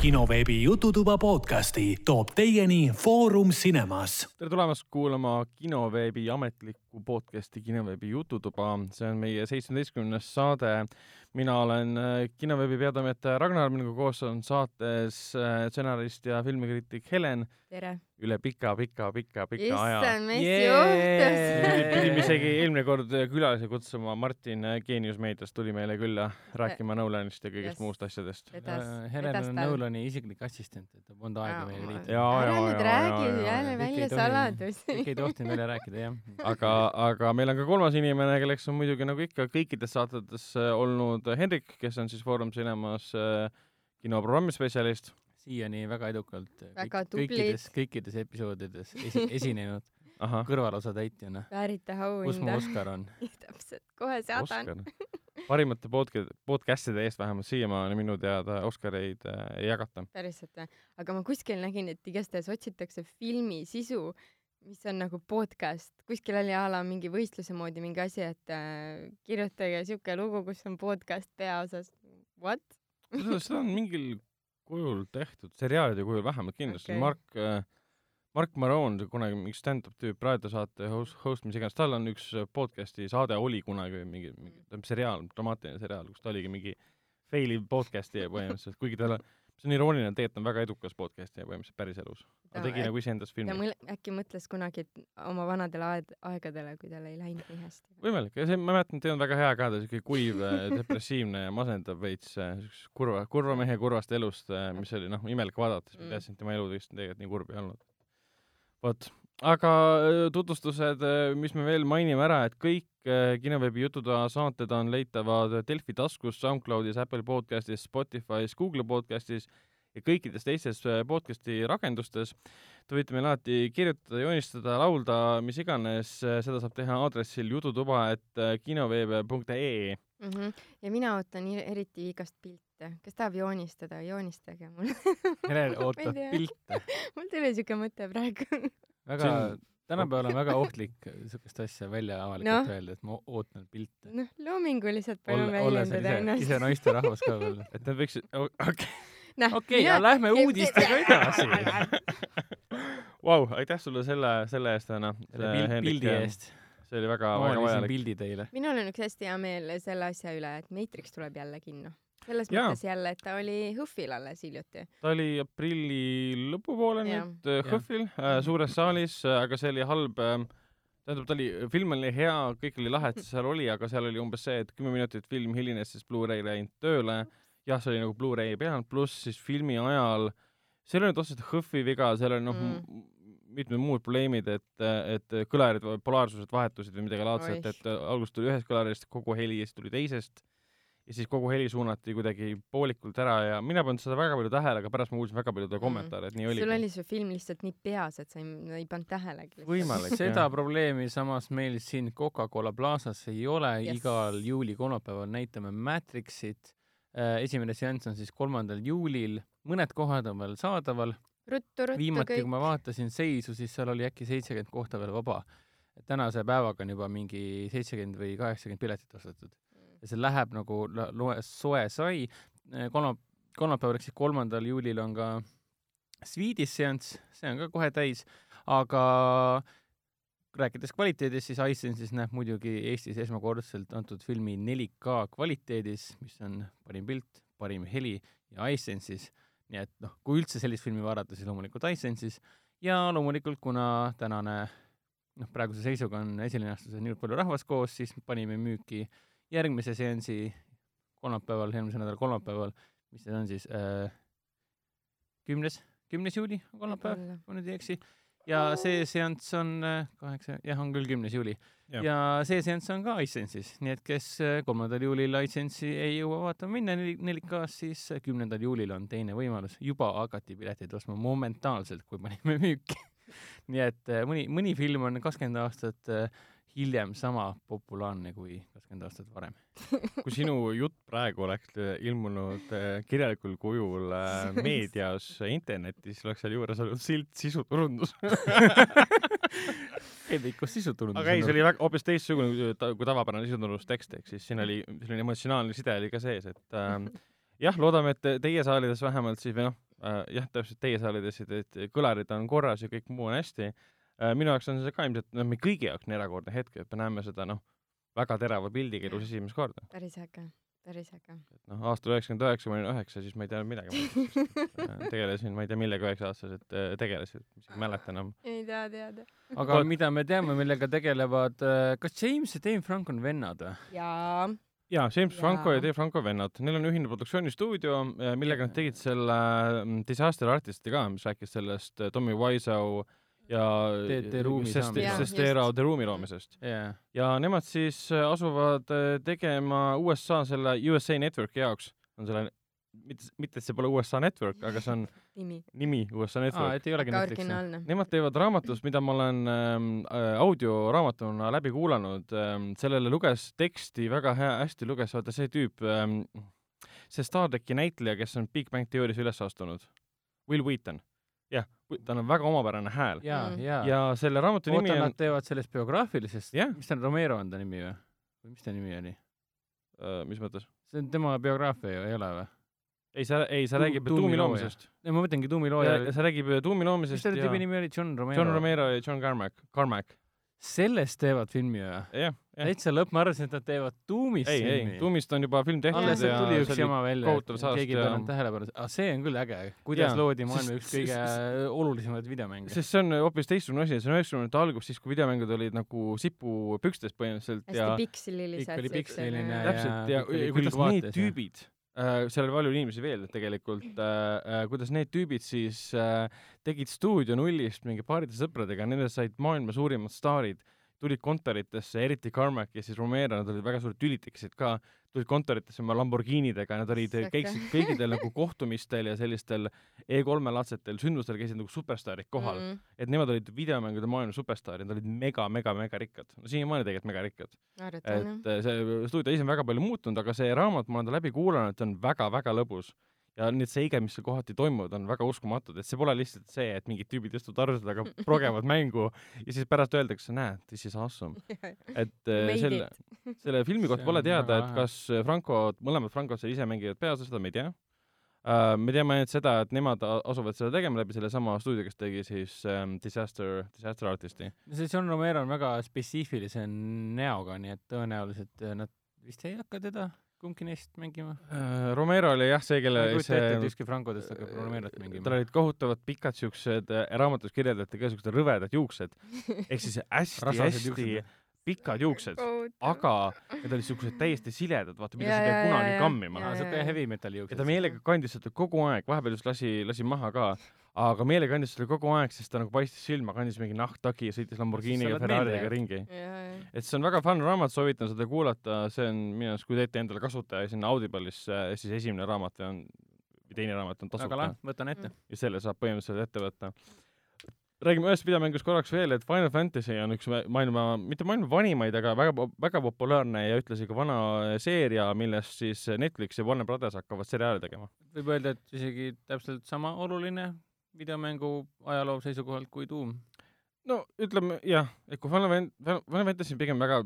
kinoveebi Jututuba podcasti toob teieni Foorum Cinemas. tere tulemast kuulama kinoveebi ametlikku podcasti Kinoveebi Jututuba. see on meie seitsmeteistkümnes saade. mina olen äh, kinoveebi peatoimetaja Ragnar, minuga koos on saates äh, stsenarist ja filmikriitik Helen tere! Üle pika-pika-pika-pika aja. issand, mis juhtus? pidime isegi eelmine kord külalise kutsuma, Martin Geenius meediast tuli meile külla rääkima Nolanist ja kõigest Yes. muust asjadest. Helen on. Nolani isiklik assistent, et ta polnud aega meiega liituda. Ära nüüd räägi jälle välja saladusi. kõik ei tohtinud välja rääkida, jah. aga, aga meil on ka kolmas inimene, kelleks on muidugi nagu ikka kõikides saatetes äh, olnud Hendrik, kes on siis Foorum Cinemas äh, kinoprogrammi spetsialist. Siiani väga edukalt Väga kõik, kõikides, kõikides episoodides esi, esinenud kõrvalosa täitjana. väärite kus mu auhinda. Oskar on? täpselt, kohe saadan. Parimate podca-, podcast'ide eest vähemalt siiamaani minu teada Oscareid äh, ei jagata. päriselt või? aga ma kuskil nägin, et igastahes otsitakse filmi sisu, mis on nagu podcast, kuskil oli a la mingi võistluse moodi mingi asi, et äh, kirjutage siuke lugu, kus on podcast peaosas. What? seda on mingil kujul tehtud, seriaalide kujul vähemalt kindlasti okay.. Mark äh, Mark Maron, kunagi mingi stand-up tüüp, raadiosaate host, host, mis iganes, tal on üks podcast'i saade oli kunagi mingi, mingi tähendab, seriaal, dramaatiline seriaal, kus ta oligi mingi failiv podcast'i põhimõtteliselt, kuigi tal on, see on irooniline, tegelikult on väga edukas podcast'i põhimõtteliselt päriselus. ta tegi nagu iseendas ta filmi. mõle-, äkki mõtles kunagi et oma vanadele aed-, aegadele, kui tal ei läinud nii hästi. võimalik, ja see, ma mäletan, et ei olnud väga hea ka, ta oli siuke kuiv, depressiivne ja masendav veits, siukest kurva, kurva mehe kurvast elust, mis oli noh, imelik vaadata, siis ma Mm. teadsin, et tema elu tegelikult nii kurb ei olnud. vot, aga öö, tutvustused, mis me veel mainime ära, et kõik öö, kinoveebi Jututoa saated on leitavad Delfi taskus, SoundCloudis, Apple podcastis, Spotify's, Google podcastis ja kõikides teistes podcasti rakendustes. Te võite meile alati kirjutada, joonistada, laulda, mis iganes, seda saab teha aadressil jututuba, et kinoveeb.ee. mm. -hmm. ja mina ootan eriti igast pilte, kes tahab joonistada, joonistage mulle. Helen ootab pilte. mul tuli siuke mõte praegu. Väga on-, tänapäeval on väga ohtlik siukest asja välja avalikult Noh. öelda, et ma ootan pilte. noh, loominguliselt palun olles väljendada ise, ennast. ise naisterahvas ka veel. et nad võiksid, okei, Noh, okei, aga lähme uudistega edasi. vau, aitäh sulle selle, selle eest, Anna. selle pildi eest. see oli väga, väga vajalik. pildi teile. minul on üks hästi hea meel selle asja üle, et Matrix tuleb jälle kinno. Selles Jaa. mõttes jälle, et ta oli HÖFFil alles hiljuti. ta oli aprilli lõpupoole Jah. nüüd äh, HÖFFil äh, suures saalis, aga see oli halb äh, tähendab, ta oli, film oli hea, kõik oli lahe, et see seal oli, aga seal oli umbes see, et kümme minutit film hilines, sest Blu-ray ei läinud tööle. jah, see oli nagu Blu-ray peal, pluss siis filmi ajal, see ei ole nüüd otseselt HÖFFi viga, seal oli noh Mm. mitmed muud probleemid, et, et kõlarid, polaarsused vahetusid või midagi laadset, et alguses tuli ühest kõlarist kogu heli ja siis tuli teisest ja siis kogu heli suunati kuidagi poolikult ära ja mina polnud seda väga palju tähele, aga pärast ma kuulsin väga paljude kommentaare, et nii oli. Sul oli see film lihtsalt nii peas, et sa ei, ei pannud tähelegi. Võimalik. seda probleemi samas meil siin Coca-Cola Plazas ei ole Yes. igal juuli kolmapäeval näitame Matrixit. esimene seanss on siis kolmandal juulil, mõned kohad on veel saadaval. ruttu, ruttu viimati, kõik kui. ma vaatasin seisu, siis seal oli äkki seitsekümmend kohta veel vaba. tänase päevaga on juba mingi seitsekümmend või kaheksakümmend piletit ostetud ja see läheb nagu loe soe sai. kolma, kolmapäeval ehk siis kolmandal juulil on ka Swedish seanss, see on ka kohe täis, aga rääkides kvaliteedist, siis iSense'is näeb muidugi Eestis esmakordselt antud filmi 4K kvaliteedis, mis on parim pilt, parim heli ja iSense'is. nii et noh, kui üldse sellist filmi vaadata, siis loomulikult iSense'is ja loomulikult, kuna tänane noh, praeguse seisuga on esilinastusel niivõrd palju rahvast koos, siis panime müüki järgmise seansi kolmapäeval, järgmise nädala kolmapäeval, mis see on siis äh,, kümnes, kümnes juuli on kolmapäev, kui nüüd ei eksi. ja see seanss on äh, kaheksa, jah, on küll kümnes juuli. Jah. ja see seanss on ka iSense'is, nii et kes äh, kolmandal juulil iSense'i ei jõua vaatama minna neli- 4K-s, siis äh, kümnendal juulil on teine võimalus. juba hakati pileteid ostma momentaalselt, kui panime müüki. nii et äh, mõni, mõni film on kakskümmend aastat äh, hiljem sama populaarne kui kakskümmend aastat varem. kui sinu jutt praegu oleks ilmunud äh, kirjalikul kujul äh, meedias, internetis, oleks seal juures olnud silt sisuturundus. Hendrikust sisuturundus. aga ei, see oli väga, hoopis teistsugune kui kui tavapärane sisuturundustekst, ehk siis siin oli selline emotsionaalne side oli ka sees, et äh, jah, loodame, et teie saalides vähemalt siis või noh, äh, jah, täpselt teie seal ütlesite, et kõlarid on korras ja kõik muu on hästi. Minu jaoks on see ka ilmselt, no meie kõigi jaoks on erakordne hetk, et me näeme seda noh, väga terava pildiga elus esimest korda. päris äge, päris äge. et noh, aastal üheksakümmend üheksa, ma olin üheksa, siis ma ei teadnud midagi. tegelesin, ma ei tea, millega üheksa-aastased äh, tegelesid, isegi ei mäleta enam. ei tea, teada. aga Vot- mida me teame, millega tegelevad, kas James ja Dave Frank on vennad või? jaa, jaa, James Jaa. Franco ja Dave Franco vennad, neil on ühine produktsioonistuudio, millega nad tegid selle mm, Disaster Artisti ka, mis rääkis sellest äh, Tommy Wiseau ja The- The Room'i Sest- just. The Room'i loomisest. jaa. ja nemad siis äh, asuvad äh, tegema USA selle USA Networki jaoks, on selle, mitte, mitte et see pole USA Network, aga see on nimi. nimi USA aa, Network. et ei olegi originaalne. Nemad teevad raamatust, mida ma olen ähm, äh, audioraamatuna läbi kuulanud ähm,, sellele luges teksti väga hea, hästi luges vaata see tüüp ähm,, see Star tracki näitleja, kes on Big Bang Theory's üles astunud, Will Wheaton. jah, tal on väga omapärane hääl. jaa, Mm. jaa. ja selle raamatu nimi oota, on nad, teevad sellest biograafilisest Jah. mis ta on, Romero on ta nimi või? või mis ta nimi oli? äh, mis mõttes? see on tema biograafia ju, ei ole või? ei, sa, ei, sa räägib tuumi loomisest. ei, ma mõtlengi Tuumi looja. sa räägib tuumi mis loomisest selle ja tüübi nimi oli? John Romero. John Romero ja John Carmack, Carmack. Sellest teevad filmi või? jah, täitsa lõpp, ma arvasin, et nad teevad Tuumist ei, ei, filmi. tuumist on juba film tehtud alles ja tuli üks see oli jama välja, kohutav saast keegi ei ja- pannud tähelepanu, aga see on küll äge, kuidas Jaa, loodi maailma üks kõige olulisemaid videomänge. sest see on hoopis teistsugune asi, see on üheksakümnendate algus, siis kui videomängud olid nagu sipupükstes põhimõtteliselt hästi ja pikslilised. Ikka oli piksliline ja- täpselt ja, oli ja kuidas need ja- tüübid seal oli palju inimesi veel tegelikult. Äh,, äh, kuidas need tüübid siis äh, tegid stuudio nullist mingi paaride sõpradega, nendest said maailma suurimad staarid, tulid kontoritesse, eriti Carmack ja siis Romero, nad olid väga suured tülid tekkisid ka, tulid kontoritesse oma Lamborghinidega, nad olid, käisid kõikidel nagu kohtumistel ja sellistel E3 laadsetel sündmustel käisid nagu superstaarid kohal mm.. mm,. et nemad olid videomängude maailma superstaarid, nad olid mega, mega, mega rikkad. no siiamaani tegelikult mega rikkad. et äh, see stuudio ise on väga palju muutunud, aga see raamat, ma olen ta läbi kuulanud, see on väga-väga lõbus. Ja need seiged, mis seal kohati toimuvad, on väga uskumatud, et see pole lihtsalt see, et mingid tüübid istuvad arvuti taga, progevad mängu ja siis pärast öeldakse, näed, this is awesome. et Made selle, selle filmi kohta pole teada, et kas Franco, mõlemad Francod seal ise mängivad peaosa, seda me ei tea. me teame ainult seda, et nemad asuvad seda tegema läbi sellesama stuudio, kes tegi siis ähm, Disaster, Disaster Artisti. see John Romero on väga spetsiifilise näoga, nii et tõenäoliselt äh, nad vist ei hakka teda kumbki neist mängima. Äh, Romero oli jah see, ma kelle ei kujuta ette, et ükski Frankodest hakkab Romerot mängima tal. olid kohutavad pikad siuksed, raamatus kirjeldati ka siuksed rõvedad juuksed, ehk siis hästi-hästi juuksed. Pikad juuksed, aga need olid siuksed täiesti siledad, vaata, mida Ja, sa ei pea kunagi ja, ja. kammima siuke heavy metal'i juuksed. ja ta meelega kandis seda kogu aeg, vahepeal just lasi, lasi maha ka, aga meelega kandis seda kogu aeg, sest ta nagu paistis silma, kandis mingi nahktagi ja sõitis Lamborghini ja oled Ferrari'ga ringi. jajah. et see on väga fun raamat, soovitan seda kuulata, see on minu arust, kui teete endale kasutaja sinna Audible'isse, siis esimene raamat on, või teine raamat on väga tasuta lahe, võtan ette. ja selle saab põhimõtteliselt ette võtta. Räägime ühest videomängust korraks veel, et Final Fantasy on üks ma- maailma, mitte maailma vanimaid, aga väga, väga populaarne ja ühtlasi ka vana seeria, millest siis Netflix ja Warner Brothers hakkavad seriaali tegema. võib öelda, et isegi täpselt sama oluline videomängu ajaloo seisukohalt kui Doom. no ütleme jah, et kui Final Fan-, Final Fantasy on pigem väga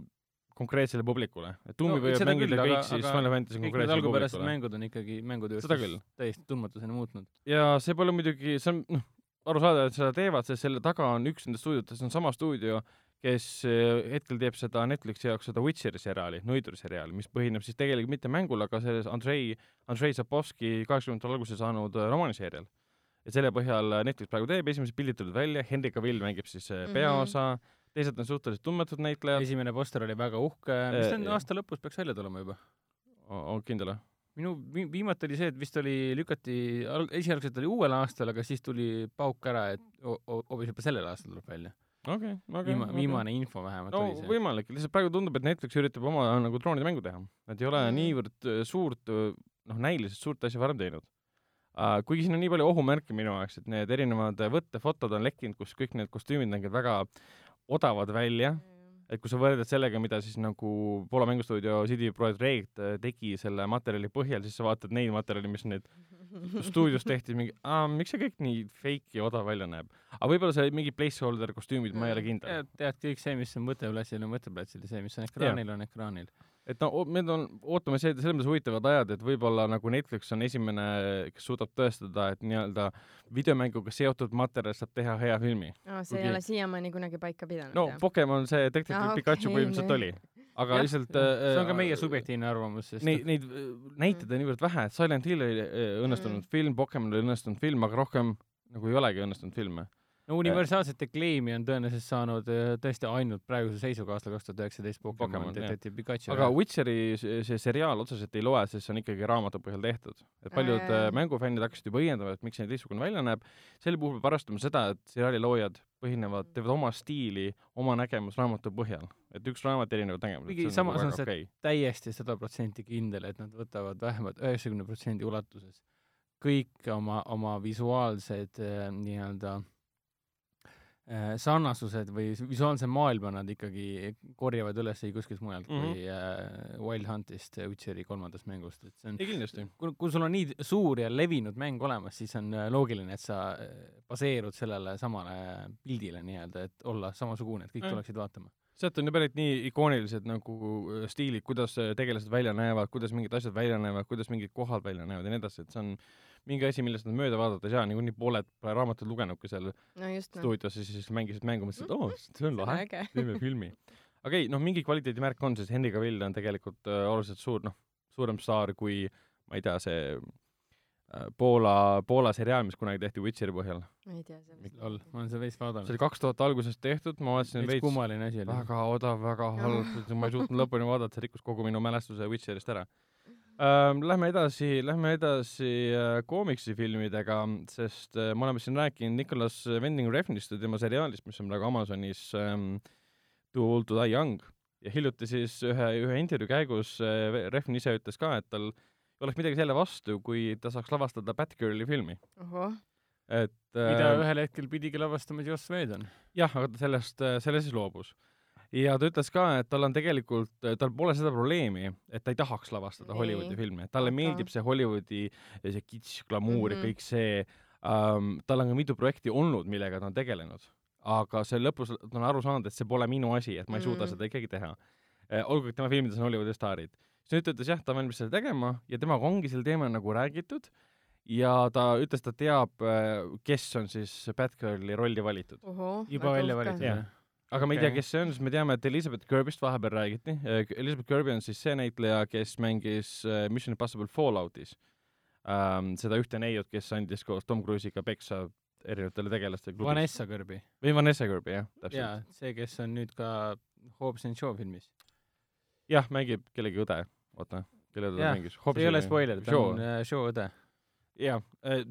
konkreetsele publikule, et Doom'i No, võivad mängida küll, kõik, aga- siis Final Fantasy on konkreetsele publikule. mängud on ikkagi mängutööstus täiesti tundmatuseni muutnud. ja see pole muidugi, see on noh, arusaadav, et seda teevad, sest selle taga on üks nendest stuudiotest, on sama stuudio, kes eh, hetkel teeb seda Netflixi jaoks seda Witcheri seriaali, Nõiduri seriaali, mis põhineb siis tegelikult mitte mängul, aga selles Andrei, Andrei Zapovski kaheksakümnendatel alguse saanud äh, romaaniseerial. ja selle põhjal Netflix praegu teeb, esimesed pildid tulid välja, Henry Cavill mängib siis mm Mhm. -hmm. peaosa, teised on suhteliselt tundmatud näitlejad, esimene poster oli väga uhke, mis ta on Äh, aasta lõpus peaks välja tulema juba? on kindel või? Minu vi- viimati oli see, et vist oli, lükati, esialgselt oli uuel aastal, aga siis tuli pauk ära, et ho- ho- hoopis juba sellel aastal tuleb välja. okei, okei. Viima-, viimane info vähemalt no oli see. võimalik, lihtsalt praegu tundub, et Netflix üritab oma nagu droonide mängu teha, et ei ole mm. niivõrd äh, suurt, noh, näiliselt suurt asja varem teinud uh,. kuigi siin on nii palju ohumärke minu jaoks, et need erinevad äh, võttefotod on lekkinud, kus kõik need kostüümid näevad väga odavad välja, et kui sa võrdled sellega, mida siis nagu Poola mängustuudio CD Projekt Red äh, tegi selle materjali põhjal, siis sa vaatad neid materjali, mis nüüd stuudios tehti, mingi, miks see kõik nii fake ja odav välja näeb. aga võib-olla see mingi placeholder kostüümid, ma ei ole kindel. tead, kõik see, mis on võteplatsil, on võteplatsil ja see, mis on ekraanil, on ekraanil. Et no need on, ootame see, selles mõttes huvitavad ajad, et võib-olla nagu Netflix on esimene, kes suudab tõestada, et nii-öelda videomänguga seotud materjal saab teha hea filmi. aa, see Kuigi- ei ole siiamaani kunagi paika pidanud no jah? Pokemon see Detective Aa, Pikachu okei, põhimõtteliselt nii. oli, aga Jah, lihtsalt see on ka äh, meie subjektiivne arvamus, sest Neid, neid äh, näiteid on niivõrd vähe, et Silent Hill oli äh, õnnestunud Mm. film, Pokemon oli õnnestunud film, aga rohkem nagu ei olegi õnnestunud filme. No universaalset acclaim'i on tõenäoliselt saanud äh, tõesti ainult praeguse seisuga aastal kaks tuhat üheksateist Pokemon. Detective Pikachu. aga Witcheri see, seriaal otseselt ei loe, sest see on ikkagi raamatu põhjal tehtud. et paljud äh, mängufännid hakkasid juba õiendama, et miks see teistsugune välja näeb. sel puhul peab arvestama seda, et seriaali loojad põhinevad, teevad oma stiili, oma nägemus raamatu põhjal. et üks raamat erinevad nägemused. Kuigi samas on see- okay. täiesti sada protsenti kindel, et nad võtavad vähemalt üheksakümne protsendi ulatuses kõik oma, oma visuaalsed äh, nii-öelda äh, sarnasused või visuaalse maailma nad ikkagi korjavad üles kuskilt mujalt mm Mhm. -hmm. kui äh, Wild Huntist, Witcheri kolmandast mängust, et see on ei kindlasti. kui, sul on nii suur ja levinud mäng olemas, siis on äh, loogiline, et sa äh, baseerud sellele samale pildile nii-öelda, et olla samasugune, et kõik Mm. tuleksid vaatama. sealt on ju pärit nii ikoonilised nagu äh, stiilid, kuidas äh, tegelased välja näevad, kuidas mingid asjad välja näevad, kuidas mingid kohad välja näevad ja nii edasi, et see on mingi asi, millest nad mööda vaadata ei saa, niikuinii pooled pole raamatut lugenudki seal no just noh, stuudios ja siis mängisid mängu, mõtlesid, et oo, see on lahe, teeme filmi. aga ei, noh, mingi kvaliteedimärk on, sest Henry Cavill on tegelikult äh, oluliselt suur, noh, suurem staar kui ma ei tea, see äh, Poola, Poola seriaal, mis kunagi tehti Witcheri põhjal. ma ei tea sellest. lol, ma olen seda veits see vaadanud oli. kaks tuhat alguses tehtud, ma vaatasin veits veits kummaline asi oli. väga odav, väga halb, ma ei suutnud lõpuni vaadata, see rikkus kogu minu mälestuse Witcherist ära. Lähme edasi, lähme edasi äh, koomiksifilmidega, sest äh, me oleme siin rääkinud Nicolas Winding Refnist ja tema seriaalist, mis on praegu Amazonis ähm, Too Old To Die Young ja hiljuti siis ühe, ühe intervjuu käigus äh, Refn ise ütles ka, et tal oleks midagi selle vastu, kui ta saaks lavastada Batgirli filmi, et mida äh, ühel hetkel pidigi lavastama Joss Whedon. jah, aga ta sellest, sellest siis loobus. Ja ta ütles ka, et tal on tegelikult, tal pole seda probleemi, et ta ei tahaks lavastada Nii. Hollywoodi filme, talle Aga- meeldib see Hollywoodi see kitsch, glamuur mm Mhm. -hmm. ja kõik see um,, tal on ka mitu projekti olnud, millega ta on tegelenud, aga see lõpus ta on aru saanud, et see pole minu asi, et ma ei suuda Mhm. seda ikkagi teha. olgugi, et tema filmides on Hollywoodi staarid. siis nüüd ta ütles jah, ta on valmis seda tegema ja temaga ongi sel teemal nagu räägitud ja ta ütles, ta teab, kes on siis Batgirli rolli valitud. juba välja valitud Jah. Aga me ei Okei. tea, kes see on, sest me teame, et Elizabeth Kirbist vahepeal räägiti. Elizabeth Kirby on siis see näitleja, kes mängis äh, Mission Impossible Falloutis ähm,. seda ühte neiut, kes andis koos Tom Cruise'iga peksa erinevatele tegelastele klubis. Vanessa Kirby. või Vanessa Kirby, jah, jaa täpselt., see, kes on nüüd ka Hobbs and Shaw filmis. jah, mängib kellegi õde, oota, kelle ta Jah, mängis. see ei ole spoiler, ta on äh, Shaw õde. jah,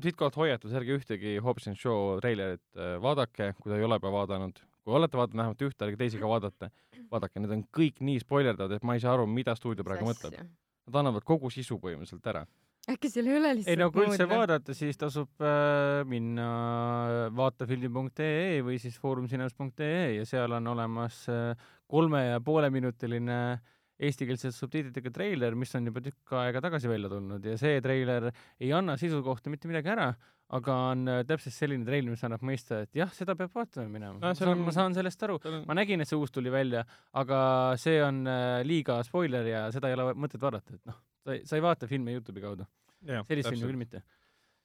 siitkohalt hoiatus, ärge ühtegi Hobbs and Shaw treilerit äh, vaadake, kui te ei ole juba vaadanud. Kui olete vaadanud vähemalt ühte, ärge teisi ka vaadata. vaadake, need on kõik nii spoilerdavad, et ma ei saa aru, mida stuudio praegu mõtleb. Nad annavad kogu sisu põhimõtteliselt ära. äkki seal ei ole lihtsalt ei no kui üldse vaadata, siis tasub äh, minna vaatafilmi.ee või siis foorumcinemas.ee ja seal on olemas äh, kolme ja poole minutiline eestikeelse subtiitritega treiler, mis on juba tükk aega tagasi välja tulnud ja see treiler ei anna sisu kohta mitte midagi ära, aga on äh, täpselt selline treiler, mis annab mõista, et jah, seda peab vaatama minema. No on- ma saan sellest aru, ma nägin, et see uus tuli välja, aga see on äh, liiga spoiler ja seda ei ole mõtet vaadata, et noh, sa ei vaata filme Youtube'i kaudu, sellist filmi küll mitte.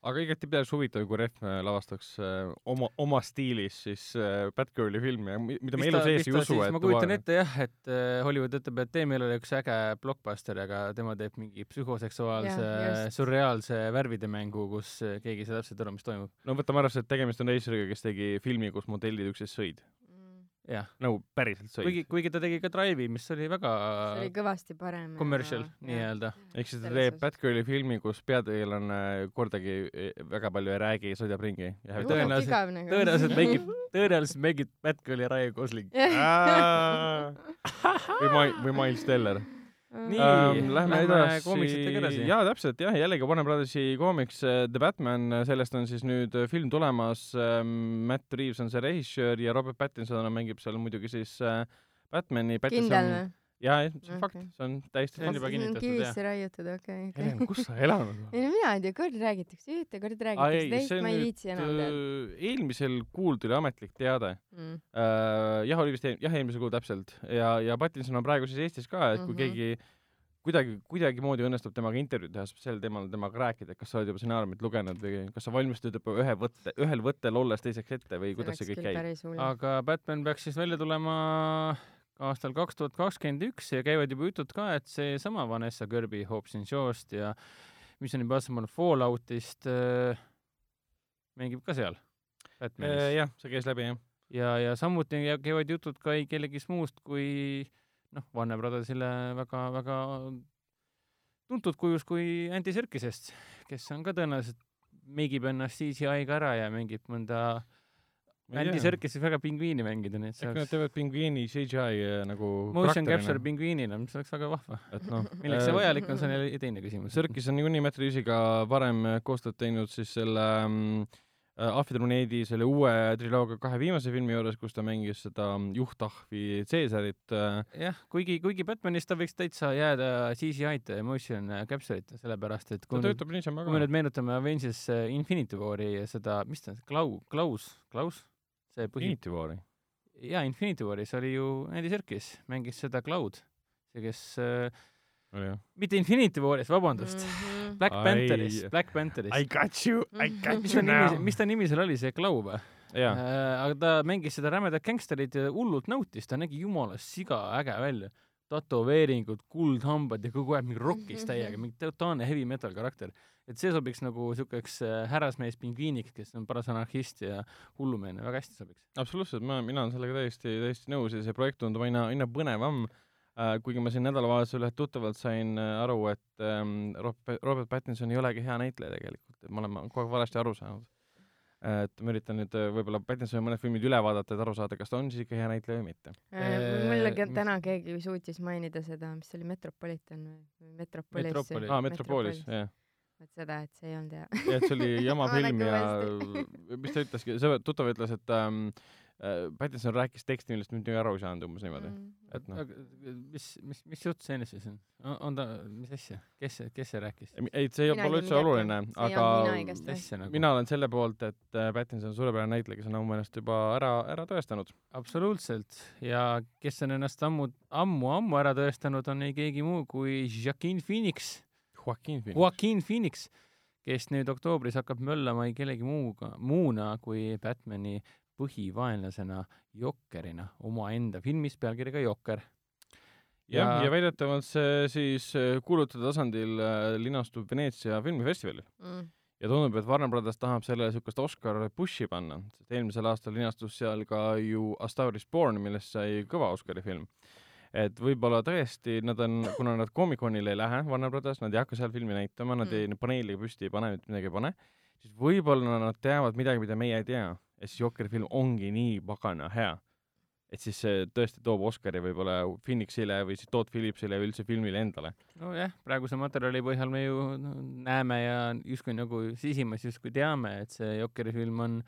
Aga igati päris huvitav, kui Rehv äh, lavastaks äh, oma, oma stiilis siis äh, Batgirli filmi, mida ma elu sees ei usu, et ma kujutan ette jah, et Hollywood ütleb, et tee meile üks äge blockbuster, aga tema teeb mingi psühhoseksuaalse sürreaalse värvide mängu, kus keegi ei saa täpselt aru, mis toimub. no võtame arvesse, et tegemist on režissööriga, kes tegi filmi, kus modellid üksteist sõid. Jah, nagu päriselt sõid. kuigi, kuigi ta tegi ka Drive'i, mis oli väga see oli kõvasti parem. commercial nii-öelda. ehk siis ta teeb. Batgirli filmi, kus peategelane kordagi eh, väga palju ei räägi, sõidab ringi. tõenäoliselt- nagu. tõenäoliselt mängib, tõenäoliselt mängib Batgirli Ryan Gosling. või Mai-, või Miles Teller. Nii, Ähm, lähme lähme edasi jaa, täpselt jah, jällegi Warner Brothersi koomiks äh, The Batman, sellest on siis nüüd äh, film tulemas. Matt Reaves on see režissöör ja Robert Pattinson mängib seal muidugi siis äh, Batman'i. kindel või? jaa, see on fakt Okei., see on täiesti See on fakt. juba kinnitatud, kivisse raiutud, okei, okei. Helen, kus sa elanud oled? ei no mina ei tea, kord räägitakse ühte, kord räägitakse ei, teist see, ma ei viitsi enam teada Äh, eelmisel kuul tuli ametlik teade mm.. äh,. jah, oli vist, jah, eelmisel kuul täpselt ja, ja Pattinson on praegu siis Eestis ka, et kui Mhm. keegi kuidagi, kuidagimoodi õnnestub temaga intervjuu teha, sel teemal temaga rääkida, et kas sa oled juba stsenaariumit lugenud või kas sa valmistud juba ühe võtte, ühel võttel olles teiseks ette või kuidas see kõik käib? aga Batman peaks siis välja tulema aastal kaks tuhat kakskümmend üks ja käivad juba jutud ka, et seesama Vanessa Kirby Hobbs and Shaw'st ja Mission Impossible Falloutist äh, mängib ka seal Batmanis. jah, see käis läbi, jah. ja, ja samuti kä- käivad jutud ka ei kellegist muust kui noh, Warner Brothersile väga-väga tuntud kujus kui Andy Serkisest, kes on ka tõenäoliselt meigib ennast CGI-ga ära ja mängib mõnda Andy Serkis võib väga pingviini mängida, nii et see äkki nad teevad pingviini CGI äh, nagu motion capture pingviinina, mis oleks väga vahva. et noh milleks see äh, vajalik on, see on jälle teine küsimus. Sõrkis on niikuinii Matt Reavesiga varem koostööd teinud siis selle mm, äh, Ahvidruneedi selle uue triloogia kahe viimase filmi juures, kus ta mängis seda mm, juhtahvi Caesarit äh,. jah, kuigi, kuigi Batmanis ta võiks täitsa jääda CGI-d motion capture'it, sellepärast et kui nüüd kui me nüüd meenutame Avengers äh, Infinity War'i ja seda, mis ta, Klau-, Klaus, Klaus, see põhi, Infinity War'i. jaa, Infinity War'is oli ju Andy Serkis, mängis seda Cloud, see, kes äh, oli jah? mitte Infinity War'is, vabandust, Mhm. Black Ai. Pantheris, Black Pantheris. got you, I got mis ta nimi, mis ta nimi seal oli, see Clau või? jaa, aga ta mängis seda rämedat gängsterit ja hullult nautis, ta nägi jumala siga äge välja. tätoveeringud, kuldhambad ja kogu aeg mingi rockis täiega, mingi totaalne heavy metal karakter. et see sobiks nagu siukeks äh, härrasmees pingviiniks, kes on paras anarhist ja hullumeelne, väga hästi sobiks. absoluutselt, ma, mina olen sellega täiesti, täiesti nõus ja see projekt tundub aina, aina põnevam äh,. kuigi ma siin nädalavahetusel ühelt tuttavalt sain äh, aru, et ähm, Robert, Robert Pattinson ei olegi hea näitleja tegelikult, et ma olen kogu aeg valesti aru saanud. Et ma üritan nüüd äh, võib-olla Pattinsoni mõned filmid üle vaadata, et aru saada, kas ta on siis ikka hea näitleja või mitte. mulle ka mis- täna keegi suutis mainida seda, mis see oli, Metropolitan või Metropolis. Metropolis. aa, Metropolis, jah. vot seda, et see ei olnud hea. et see oli jama Ma film ja mis ta ütleski, see tuttav ütles, et ähm, äh, Pattinson rääkis teksti, millest mitte midagi aru ei saanud, umbes niimoodi. Mm. et noh, mis, mis, mis jutt see enne siis on? on ta, mis asja, kes see, kes see rääkis? ei, see ei Minagi pole üldse oluline, aga mina nagu? mina olen selle poolt, et äh, Pattinson on suurepärane näitleja, kes on oma meelest juba ära, ära tõestanud. absoluutselt ja kes on ennast ammu, ammu-ammu ära tõestanud, on ei keegi muu kui Joaquin Phoenix, Joaquin Phoenix. Joaquin Phoenix, kes nüüd oktoobris hakkab möllama ei kellegi muuga, muuna kui Batman'i põhivaenlasena Jokkerina omaenda filmis pealkirjaga Jokker. jah, Ja- ja väidetavalt see siis äh, kuulutajate tasandil äh, linastub Veneetsia filmifestivalil Mm. ja tundub, et Warner Brothers tahab sellele niisugust Oscar push'i panna, sest eelmisel aastal linastus seal ka ju A Star is Born, millest sai kõva Oscari film. et võib-olla tõesti nad on, kuna nad Comic-Conile ei lähe, Warner Brothers, nad ei hakka seal filmi näitama, nad ei, paneeliga püsti ei pane, mitte midagi ei pane, siis võib-olla nad teavad midagi, mida meie ei tea ja siis Jokeri film ongi nii pagana hea. et siis see tõesti toob Oscari võib-olla Phoenixile või siis Todd Phillipsile või üldse filmile endale. nojah, praeguse materjali põhjal me ju näeme ja justkui nagu sisimas justkui teame, et see Jokeri film on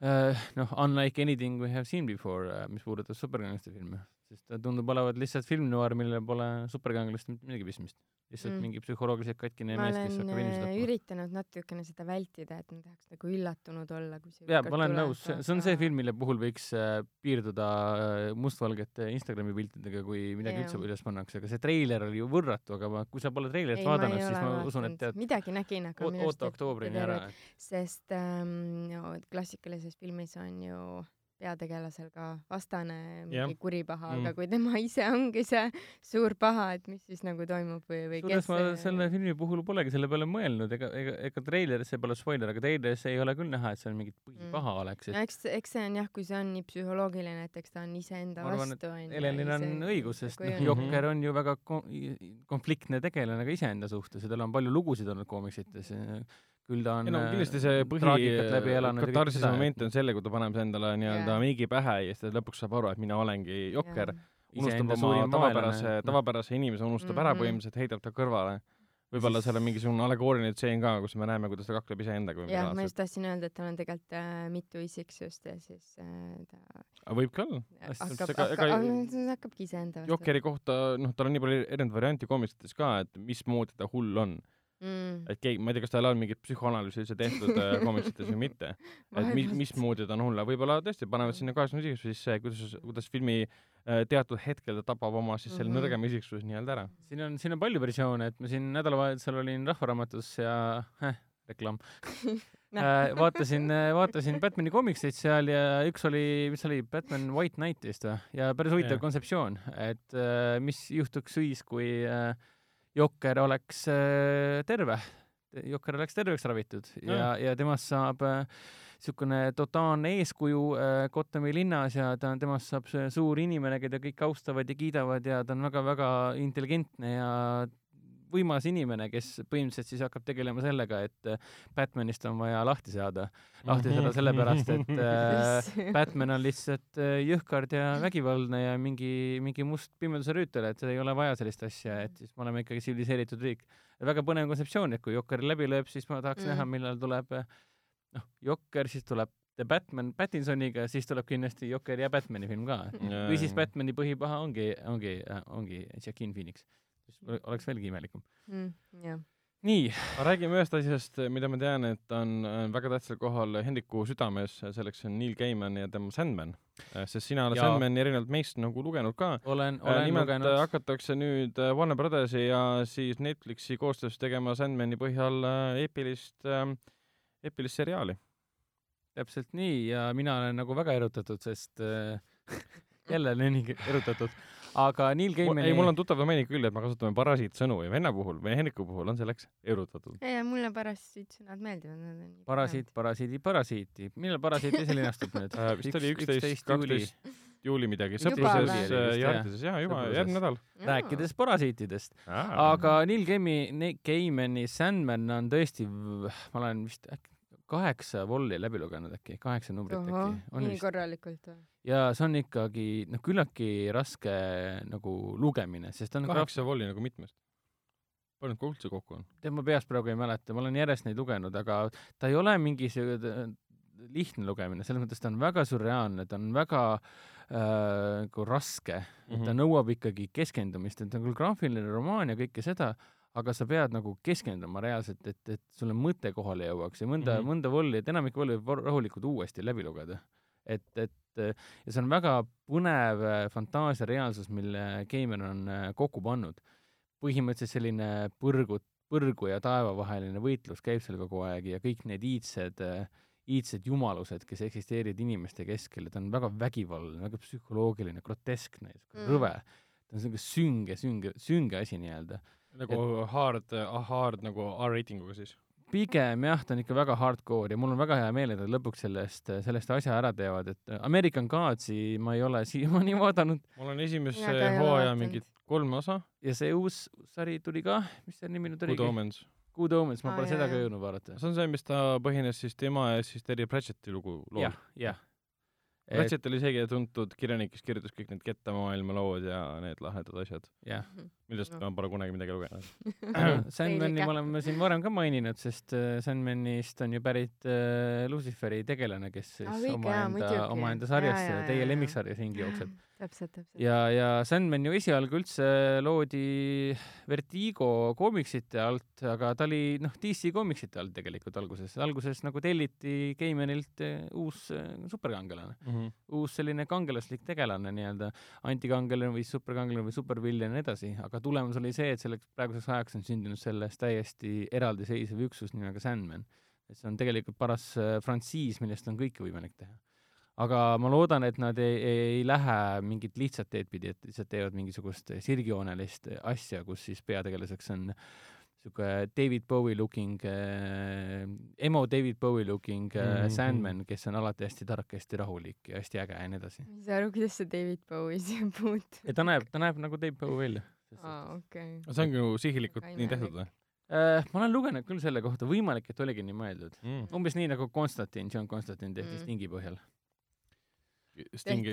äh, noh, unlike anything we have seen before äh,, mis puudutab superkanglaste filme, sest ta tundub olevat lihtsalt film noir, millel pole superkanglaste mitte midagi pistmist. Lihtsalt Mm. mingi psühholoogiliselt katkine ma mees, kes hakkab inimesi äh, tapma. üritanud natukene seda vältida, et ma tahaks nagu üllatunud olla, kui see jaa, ma olen nõus, see on see film, mille puhul võiks äh, piirduda äh, mustvalgete Instagrami piltidega, kui midagi Jaa. üldse üles pannakse, aga see treiler oli ju võrratu, aga ma, kui sa pole treilerit Ei, vaadanud, siis ma vaadanud. usun, et tead, midagi nägin, aga oota oktoobrini ära sest ähm, no, klassikalises filmis on ju peategelasel ka vastane mingi Jah. kuripaha, Mm. aga kui tema ise ongi see suur paha, et mis siis nagu toimub või, või kusjuures kes ma see- selle filmi puhul polegi selle peale mõelnud, ega, ega, ega treileris, see pole spoiler, aga treileris ei ole küll näha, et seal mingit põhipaha Mm. oleks, no et eks, eks see on jah, kui see on nii psühholoogiline, et eks ta on iseenda vastu onju. Helenil on õigus, sest noh. Jokker on ju väga ko- konfliktne tegelane ka iseenda suhtes ja tal on palju lugusid olnud koomiksites. Küll ta on ei no äh, kindlasti see põhi traagikat läbi elanud ja kõike katarsise moment on selle, kui ta paneb endale nii-öelda Jaa. meigi pähe ja siis ta lõpuks saab aru, et mina olengi Jokker, unustab iseenda oma tavapärase, noh. tavapärase inimese unustab ära Mhm. põhimõtteliselt, heidab ta kõrvale. võib-olla seal on mingisugune allegooriline tseen ka, kus me näeme, kuidas ta kakleb iseendaga jah, ma just tahtsin öelda, et tal on tegelikult äh, mitu isiksust ja siis äh, ta laadset. võib ka olla. Hakkab, hakkab ta hakkabki iseenda vastu. Jokeri kohta, noh, tal on nii palju erinevaid variante koomiksites ka, et mismoodi ta hull on. mm.. Et keegi, ma ei tea, kas tal on mingit psühhoanalüüsi üldse tehtud äh, komiksites või mitte, et mi-, mismoodi ta on hull, võib-olla tõesti panevad sinna kaheksakümne isiksus sisse, kuidas, kuidas filmi äh, teatud hetkel ta tapab oma siis selle Mhm. nõrgema isiksuse nii-öelda ära. siin on, siin on palju versioone, et ma siin nädalavahetusel olin Rahvaraamatus ja äh, reklaam äh,, vaatasin, vaatasin Batman'i komikseid seal ja üks oli, mis oli, Batman White Knight vist või? ja päris huvitav Jah. kontseptsioon, et mis juhtuks siis, kui äh, Jokker oleks äh, terve, Jokker oleks terveks ravitud ja, ja temast saab niisugune totaalne eeskuju äh, Gothami linnas ja ta, temast saab suur inimene, keda kõik austavad ja kiidavad ja ta on väga-väga intelligentne ja võimas inimene, kes põhimõtteliselt siis hakkab tegelema sellega, et äh, Batmanist on vaja lahti saada. lahti saada sellepärast, et äh, Batman on lihtsalt äh, jõhkard ja vägivaldne ja mingi, mingi must pimeduse rüütel, et ei ole vaja sellist asja, et siis me oleme ikkagi tsiviliseeritud riik. väga põnev kontseptsioon, et kui Jokker läbi lööb, siis ma tahaks Mm. mm. näha, millal tuleb noh, Jokker, siis tuleb The Batman Pattinsoniga, siis tuleb kindlasti Jokker ja Batmani film ka. või siis Batmani põhipaha ongi, ongi, ongi Joaquin Phoenix. Oleks veelgi imelikum. mm,. jah. nii, räägime ühest asjast, mida ma tean, et on äh, väga tähtsal kohal Hendriku südames, selleks on Neil Gaiman ja tema Sandman. sest sina oled. Sandmani erinevalt meist nagu lugenud ka. olen, olen nimelt lugenud äh, hakatakse nüüd äh, Warner Brothersi ja siis Netflixi koostöös tegema Sandmani põhjal äh, eepilist äh,, eepilist seriaali. täpselt nii ja mina olen nagu väga erutatud, sest äh, jälle nii erutatud, aga Neil Gaimani ei, mul on tuttav domeeni küll, et me kasutame parasiitsõnu ja venna puhul või Hendriku puhul on selleks erutatud. ja mulle parasiitsõnad meeldivad, parasiit, parasiidi, parasiiti. millal parasiit ise linastub nüüd Äh, vist oli üksteist, kaksteist juuli midagi, Juba sõpruses äh, ja jah. Artises, jaa, juba Sõpruses. järgmine nädal. rääkides parasiitidest, aga Neil Gaimi, Gaimani Sandman on tõesti, ma olen vist äkki kaheksa volli läbi lugenud äkki, kaheksa numbrit äkki, on nii vist. korralikult või? Ja see on ikkagi noh, küllaltki raske nagu lugemine, sest ta on graaf- kaheksa volli nagu mitmest? palju neid üldse kokku on? tead, ma peast praegu ei mäleta, ma olen järjest neid lugenud, aga ta ei ole mingi see lihtne lugemine, selles mõttes ta on väga sürreaalne, ta on väga äh, nagu raske mm, -hmm. ta Mhm. nõuab ikkagi keskendumist, et ta on küll graafiline romaan ja kõike seda, aga sa pead nagu keskenduma reaalselt, et, et sulle mõte kohale jõuaks ja mõnda mm. -hmm. mõnda volli, et enamik volli võib rahulikult uuesti läbi lugeda. et, et ja see on väga põnev äh, fantaasiareaalsus, mille Keimer on äh, kokku pannud. põhimõtteliselt selline põrgu, põrgu ja taeva vaheline võitlus käib seal kogu aeg ja kõik need iidsed, iidsed jumalused, kes eksisteerivad inimeste keskel ja ta on väga vägivaldne, väga psühholoogiline, groteskne, Mm. rõve. ta on selline sünge, sünge, sünge asi nii-öelda. nagu hard, hard nagu R-reitinguga siis? Pigem jah, ta on ikka väga hardcore ja mul on väga hea meel, et nad lõpuks sellest, sellest asja ära teevad, et American Gods'i ma ei ole siiamaani vaadanud ma olen esimese hooaja mingid kolm osa, ja see uus sari tuli ka, mis selle nimi nüüd Good oligi? Omens. Good Omens, ma Aa, pole jaa, seda ka jõudnud vaadata. see on see, mis ta põhines siis tema ja siis Terry Pratchetti lugu, lool jah., jah. Pratchett oli see tuntud kirjanik, kes kirjutas kõik need kettamaailma lood ja need lahedad asjad, jah. Millest No. ma pole kunagi midagi lugenud. Sandmani Õige. me oleme siin varem ka maininud, sest äh, Sandmanist on ju pärit äh, Luciferi tegelane, kes siis jaa, omaenda, omaenda sarjas Jaa,, jaa, teie lemmiksarjas ringi jookseb. täpselt, täpselt. ja, ja Sandman ju esialgu üldse loodi Vertigo koomiksite alt, aga ta oli noh, DC koomiksite alt tegelikult alguses, alguses nagu telliti Gaimanilt äh, uus äh, superkangelane, uus selline kangelaslik tegelane nii-öelda, antikangelane või superkangelane või supervillen ja nii edasi, aga tulemus oli see, et selleks praeguseks ajaks on sündinud sellest täiesti eraldiseisev üksus nimega Sandman. et see on tegelikult paras äh, frantsiis, millest on kõike võimalik teha. aga ma loodan, et nad ei, ei, lähe mingit lihtsat teed pidi, et lihtsalt teevad mingisugust sirgjoonelist asja, kus siis peategelaseks on sihuke David Bowie looking äh,, emo David Bowie looking äh, Mhm. Sandman, kes on alati hästi tark, hästi rahulik ja hästi äge ja nii edasi. ma ei saa aru, kuidas see David Bowie siia puutub. ta näeb, ta näeb nagu David Bowie välja. aa, okei. see ongi ju sihilikult nii tehtud või Äh, ma olen lugenud küll selle kohta, võimalik, et oligi nii mõeldud. mm.? umbes nii nagu Konstantin, John Konstantin tehti Mm. Stingi põhjal. Sting?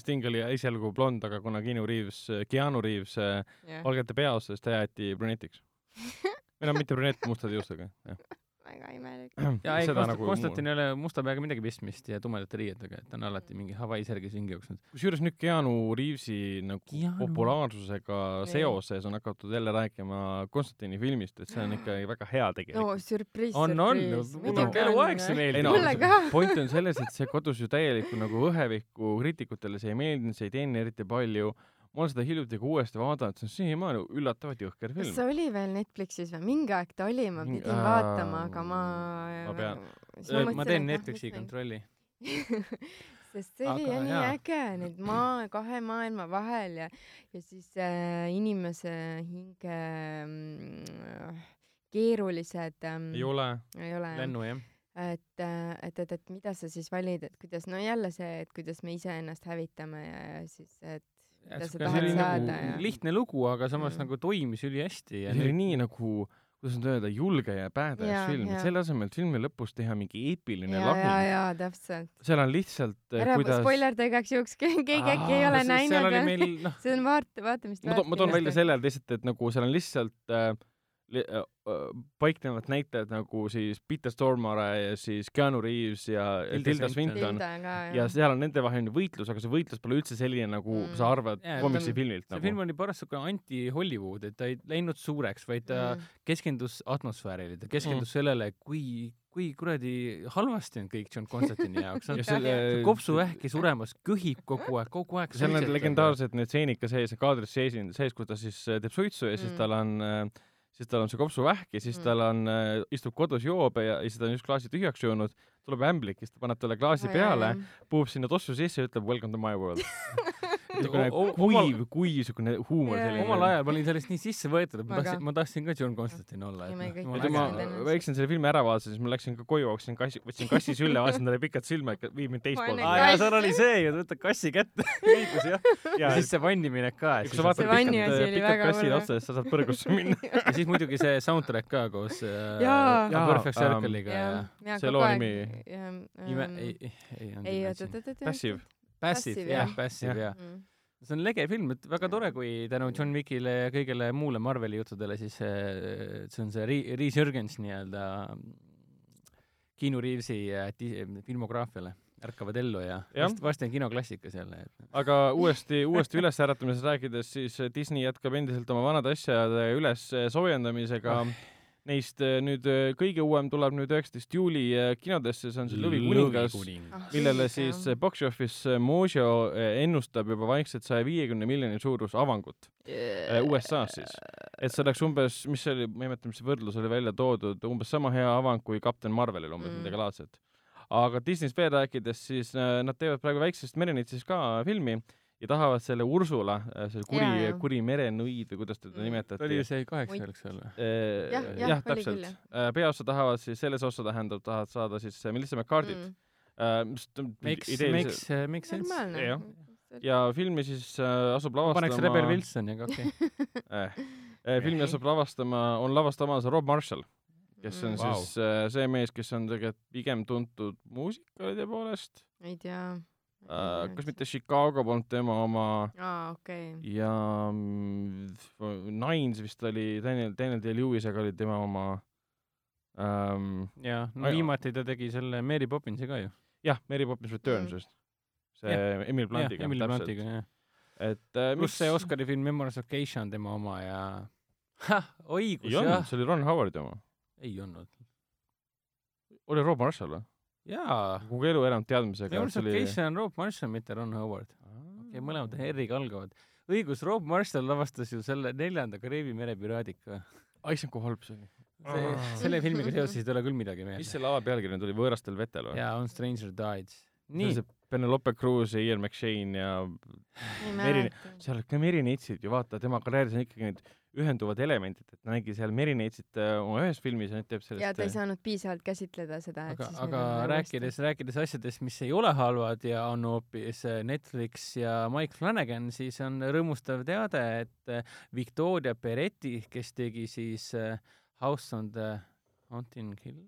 Sting, oli esialgu blond, aga kuna Keanu Reaves, Keanu Reaves äh, jah. valgete peaosas, ta jäeti brünetiks. või no mitte brünett, mustade juustega, jah. Väga imelik. ja ei, Konst- nagu Konstantin ei ole musta peaga midagi pistmist ja tumedate riietega, et ta on alati mingi Hawaii särgis ringi jooksnud. kusjuures nüüd Keanu Reavesi nagu Keanu. populaarsusega seoses on hakatud jälle rääkima Konstantini filmist, et see on ikkagi väga hea no tegelikult. sürpriis, on, on, sürpriis. mul on eluaeg see Ei meeldib no, mulle ka. point on selles, et see kadus ju täielikku nagu õhevikku, kriitikutele see ei meeldinud, see ei teeni eriti palju. Ma olen seda hiljuti ka uuesti vaadanud, see on siiamaani üllatavalt jõhker kas film. see oli veel Netflixis või? mingi aeg ta oli, ma pidin aa, vaatama, aga ma. ma pean- ma teen Netflixi. kontrolli. sest see oli Aga jah nii äge, need maa, kahe maailma vahel ja, ja siis äh, inimese hinge mm, keerulised ähm, ei ole. ei ole jah lennu jah. et, et, et, et mida sa siis valid, et kuidas, no jälle see, et kuidas me iseennast hävitame ja, ja siis, et mida sa see tahad oli saada nagu ja lihtne lugu, aga samas Mm. nagu toimis ülihästi ja see oli nii nagu, kuidas nüüd öelda, julge ja badass Jaa, film, et selle asemel, et filmi lõpus teha mingi eepiline ja, ja, ja täpselt. seal on lihtsalt, ära kuidas spoilerda igaks juhuks, keegi äkki ei ole näinud ja noh, see on vaata, vaatamist ma toon, välja selle lihtsalt, et nagu seal on lihtsalt li- äh, paiknevad näitlejad nagu siis Peter Stormare ja siis Keanu Reaves ja Tilda Swinton. Ja seal on nendevaheline võitlus, aga see võitlus pole üldse selline, nagu Mm. sa arvad Jaa, komiksifilmilt see film nagu. oli paras siuke anti-Hollywood, et ta ei läinud suureks, vaid ta Mm. keskendus atmosfäärile, ta keskendus Mm. sellele, kui, kui kuradi halvasti on kõik John Constantini jaoks. ja selle kopsuvähki suremas, köhib kogu aeg, kogu aeg. seal on legendaarsed need stseenid ka sees, kaadris sees, sees, kus ta siis äh, teeb suitsu ja siis Mm. tal on äh, siis tal on see kopsuvähk ja siis Mm. tal on äh,, istub kodus joob ja, ja siis ta on just klaasi tühjaks joonud, tuleb ämblik ja siis ta paneb talle klaasi peale, puhub sinna tossu sisse ja ütleb welcome to my world. niisugune omal- kuiv, kuiv niisugune huumor selline. omal ajal ma olin sellest nii sisse võetud, et ma tahtsin, ma tahtsin ka John Constantine olla. Ja Äge. ma väiksen selle filmi ära vaatasin, siis ma läksin ka koju, hakkasin kassi, võtsin kassi sülle, vaatasin talle pikalt silma, et viib mind teist Ma poole olen aa jaa, seal oli see ju, ta võtab kassi kätte, õigus jah. ja siis see vanniminek ka. kui sa vaatad vanni pikalt pikalt hull. otsa, siis sa saad põrgusse minna. ja siis muidugi see soundtrack ka koos äh, Perfect Circle'iga ja see loo nimi- ei, ei, ei olnud ei, Imagine. oot, oot, oot, Passive. Passive, jah Passive, Jah. jah. see on lege film, et väga tore, kui tänu John Wickile ja kõigele muule Marveli juttudele siis see, see on see Re-, Resurgence nii-öelda Keanu Reavesi äh, filmograafiale ärkavad ellu ja Jah. vast- varsti on kinoklassikas jälle, et aga uuesti, uuesti ülesäratamisest rääkides, siis Disney jätkab endiselt oma vanade asjade üles soojendamisega. Neist eh, nüüd eh, kõige uuem tuleb nüüd üheksateist juuli eh, kinodesse, see on siis Lõvikuningas, Ah, millele siis Box Office Mojo ennustab juba vaikselt saja viiekümne miljoni suuruse avangut eh, USA-s siis. et see oleks umbes, mis see oli, ma ei mäleta, mis see võrdlus oli välja toodud, umbes sama hea avang kui Kapten Marvelil umbes Mm. midagi laadset. aga Disneyst veel rääkides, siis äh, nad teevad praegu väiksest merenitsist ka filmi ja tahavad selle Ursula, selle kuri kuri merenõid või kuidas teda Mm. nimetati. oli ju see kaheksa oleks seal või? Eh, Jah, jah, jah, täpselt jah.. peaosa tahavad siis, selles osa tähendab, tahavad saada siis äh, Melissa McCarthy't Mm. makes, makes sense. normaalne Jah.. ja filmi siis äh, asub ma paneks Rebel lavastama Wilsoni, aga okei okay.. eh, filmi asub lavastama, on lavastamas Rob Marshall, kes on Mm. Vau. siis äh, see mees, kes on tegelikult pigem tuntud muusikalide poolest ei tea. äh,. kas mitte Chicago polnud tema oma aa, okei. ja mm, Nines vist oli Daniel, Daniel Day-Lewisega oli tema oma ähm,. ja no viimati ta tegi selle Mary Poppinsi ka ju. jah, Mary Poppins Returns Mm. just. see Emil jah, Blantiga, Emily täpselt. Blantiga, jah. et äh, pluss see Oscari film Memories of Geisha on tema oma ja õigus ei jah see oli Ron Howardi oma. ei olnud. oli Rob Marshall või? jaa, kogu elu elanud teadmisega. Memories of Geisha on Rob Marshall, mitte Ron Howard. okei, mõlemad R-iga algavad. õigus, Rob Marshall lavastas ju selle neljanda Kariibi mere piraadika. ai, see on kui halb see oli. see, selle filmiga seoses ei tule küll midagi mis meelde. see lava pealkiri nüüd oli, Võõrastel vetel või? jaa, On Stranger Tides. nii. Penelope Cruz ja Ian McShane ja Meri- seal ka Meri Neitsid ju vaata, tema karjääris on ikkagi need ühenduvad elemendid, et ta nägi seal Meri Neitsit äh, oma ühes filmis ja nüüd teeb sellest ja ta ei saanud piisavalt käsitleda seda, et aga, siis aga rääkides, rääkides asjadest, mis ei ole halvad ja on hoopis äh, Netflix ja Mike Flanagan, siis on rõõmustav teade, et äh, Victoria Peretti, kes tegi siis äh, House on the Haunting Hill,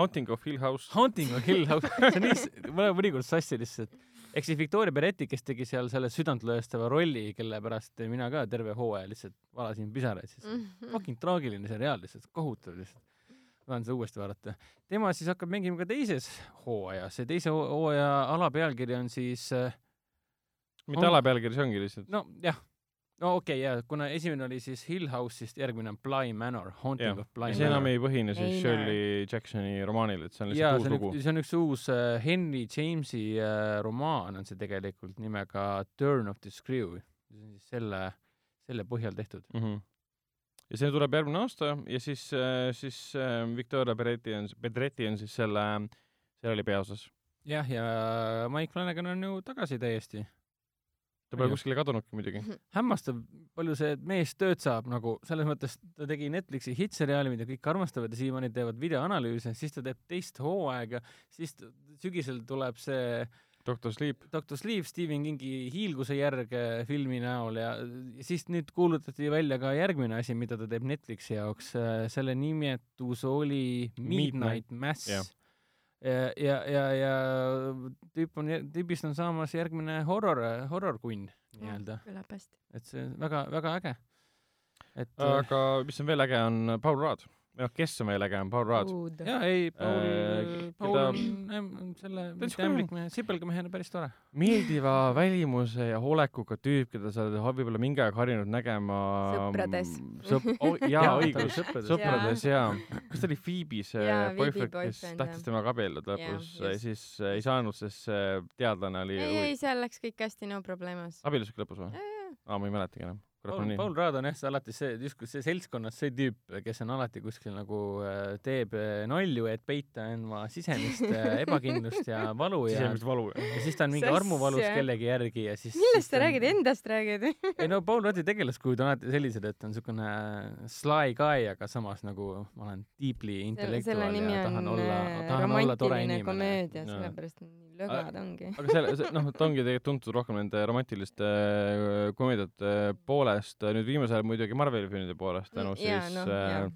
Haunting of Hill House. Haunting of Hill House, see on nii, ma olen mõnikord sassi lihtsalt. Ehk siis Victoria Peretti, kes tegi seal selle südantlõõstava rolli, kelle pärast mina ka terve hooaja lihtsalt valasin pisaraid, siis Mm. fucking traagiline seriaal lihtsalt, kohutav lihtsalt. tahan seda uuesti vaadata. tema siis hakkab mängima ka teises hooajas ja teise hoo- hooaja alapealkiri on siis äh, mitte On- alapealkiri, see ongi lihtsalt. no jah, no okei okay, jaa, kuna esimene oli siis Hill House, siis järgmine on Bly Manor, Haunting jah of, Bly see enam Manor. ei põhine siis Ei Shirley Jacksoni romaanil, et see on lihtsalt see uus on lugu üks, see on üks uus äh, Henry Jamesi äh, romaan on see tegelikult nimega Turn of the Screw. see on siis selle, selle põhjal tehtud. mm. -hmm. ja see tuleb järgmine aasta ja siis, siis äh, Victoria Pedretti on, Pedretti on siis selle seriaali peaosas. jah, ja Mike Flanagan on ju tagasi täiesti. Ta pole kuskile kadunudki muidugi. hämmastav, palju see mees tööd saab nagu selles mõttes, ta tegi Netflixi hittseriaali, mida kõik armastavad ja siiamaani teevad videoanalüüse, siis ta teeb teist hooaega, siis sügisel tuleb see doktor Sleep. Doctor Sleep Stephen Kingi hiilguse järg äh, filmi näol ja siis nüüd kuulutati välja ka järgmine asi, mida ta teeb Netflixi jaoks, selle nimetus oli Midnight Mass jah.. ja, ja, ja, ja tüüp on, tüübist on saamas järgmine horror, horror-kunn nii-öelda, kõlab hästi. et see on väga, väga äge. et aga mis on veel äge, on Paul Rudd. Või noh, kes on veel äge, on Paul Rudd. ja ei, Paul Äh,, Paul keda- on selle mitte ämblikmehe, sipelgamehena päris tore. meeldiva välimuse ja olekuga tüüp, keda sa oled võib-olla mingi aeg harjunud nägema. Sõprades. sõp- oh, jaa, Jaa, õigus, Sõprades. jaa. kas ta oli Phoebe see Jaa, boyfriend, kes tahtis temaga abielluda Jaa, lõpus ja just. siis äh, ei saanud, sest see teadlane oli ei, ei, seal läks kõik hästi, no problemos. abiellus ikka lõpus või? aa, ma ei mäletagi enam. Paul on. Paul Raad on jah, see alati see, justkui see seltskonnas see tüüp, kes on alati kuskil nagu äh, teeb äh, nalju, et peita enda sisemist äh, ebakindlust ja valu ja sisemist valu. ja siis ta on mingi armuvalus kellegi järgi ja siis millest sa on- räägid, endast räägid? ei no Paul Raddi tegelaskujud on alati sellised, et on niisugune sly guy, aga samas nagu ma olen deeply intellektuaal ja on tahan olla, tahan olla tore inimene. komöödia, sellepärast nii lögad ongi. aga selle, noh, ta ongi tegelikult tuntud rohkem nende romantiliste äh, komöödiate poolest, nüüd viimasel ajal muidugi Marveli filmide poolest tänu Mm, jaa, siis noh, äh.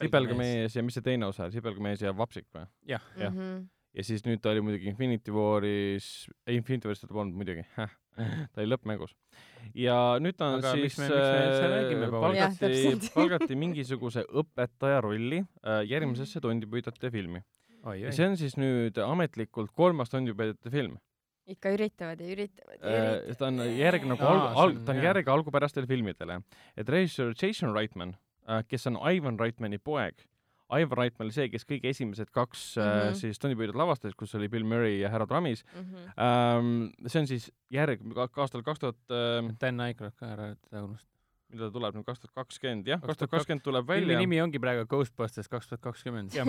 Sipelgamees ja mis see teine osa oli, Sipelgamees ja Vapsik või? jah, jah. Mhm. ja siis nüüd ta oli muidugi Infinity Waris, ei Infinity Waris ta polnud muidugi, ta oli lõppmängus. ja nüüd ta on Aga siis miks me- miks me üldse räägime, Paul? Jah, palgati palgati mingisuguse õpetaja rolli äh, järgmisesse tondipüüdjate filmi. Ja see on siis nüüd ametlikult kolmas tondipüüdjate film. ikka üritavad ja üritavad ja Äh, üritavad. ta on järg nagu alg-, alg-, on ta on järg algupärastele filmidele. et režissöör Jason Reitman, kes on Ivan Reitmani poeg, Ivan Reitman oli see, kes kõige esimesed kaks mm -hmm. Mhm. siis tondipüüdjad lavastas, kus oli Bill Murray ja Harold Ramis. Mhm. Ähm, see on siis järg aastal kaks tuhat, Dan Aykroyd ka ära, teda unustada. Millal ta tuleb nüüd, kaks tuhat kakskümmend, jah, kaks 2020 tuhat kakskümmend tuleb filmi välja nimi ongi praegu Ghostbusters kaks tuhat kakskümmend. Ja,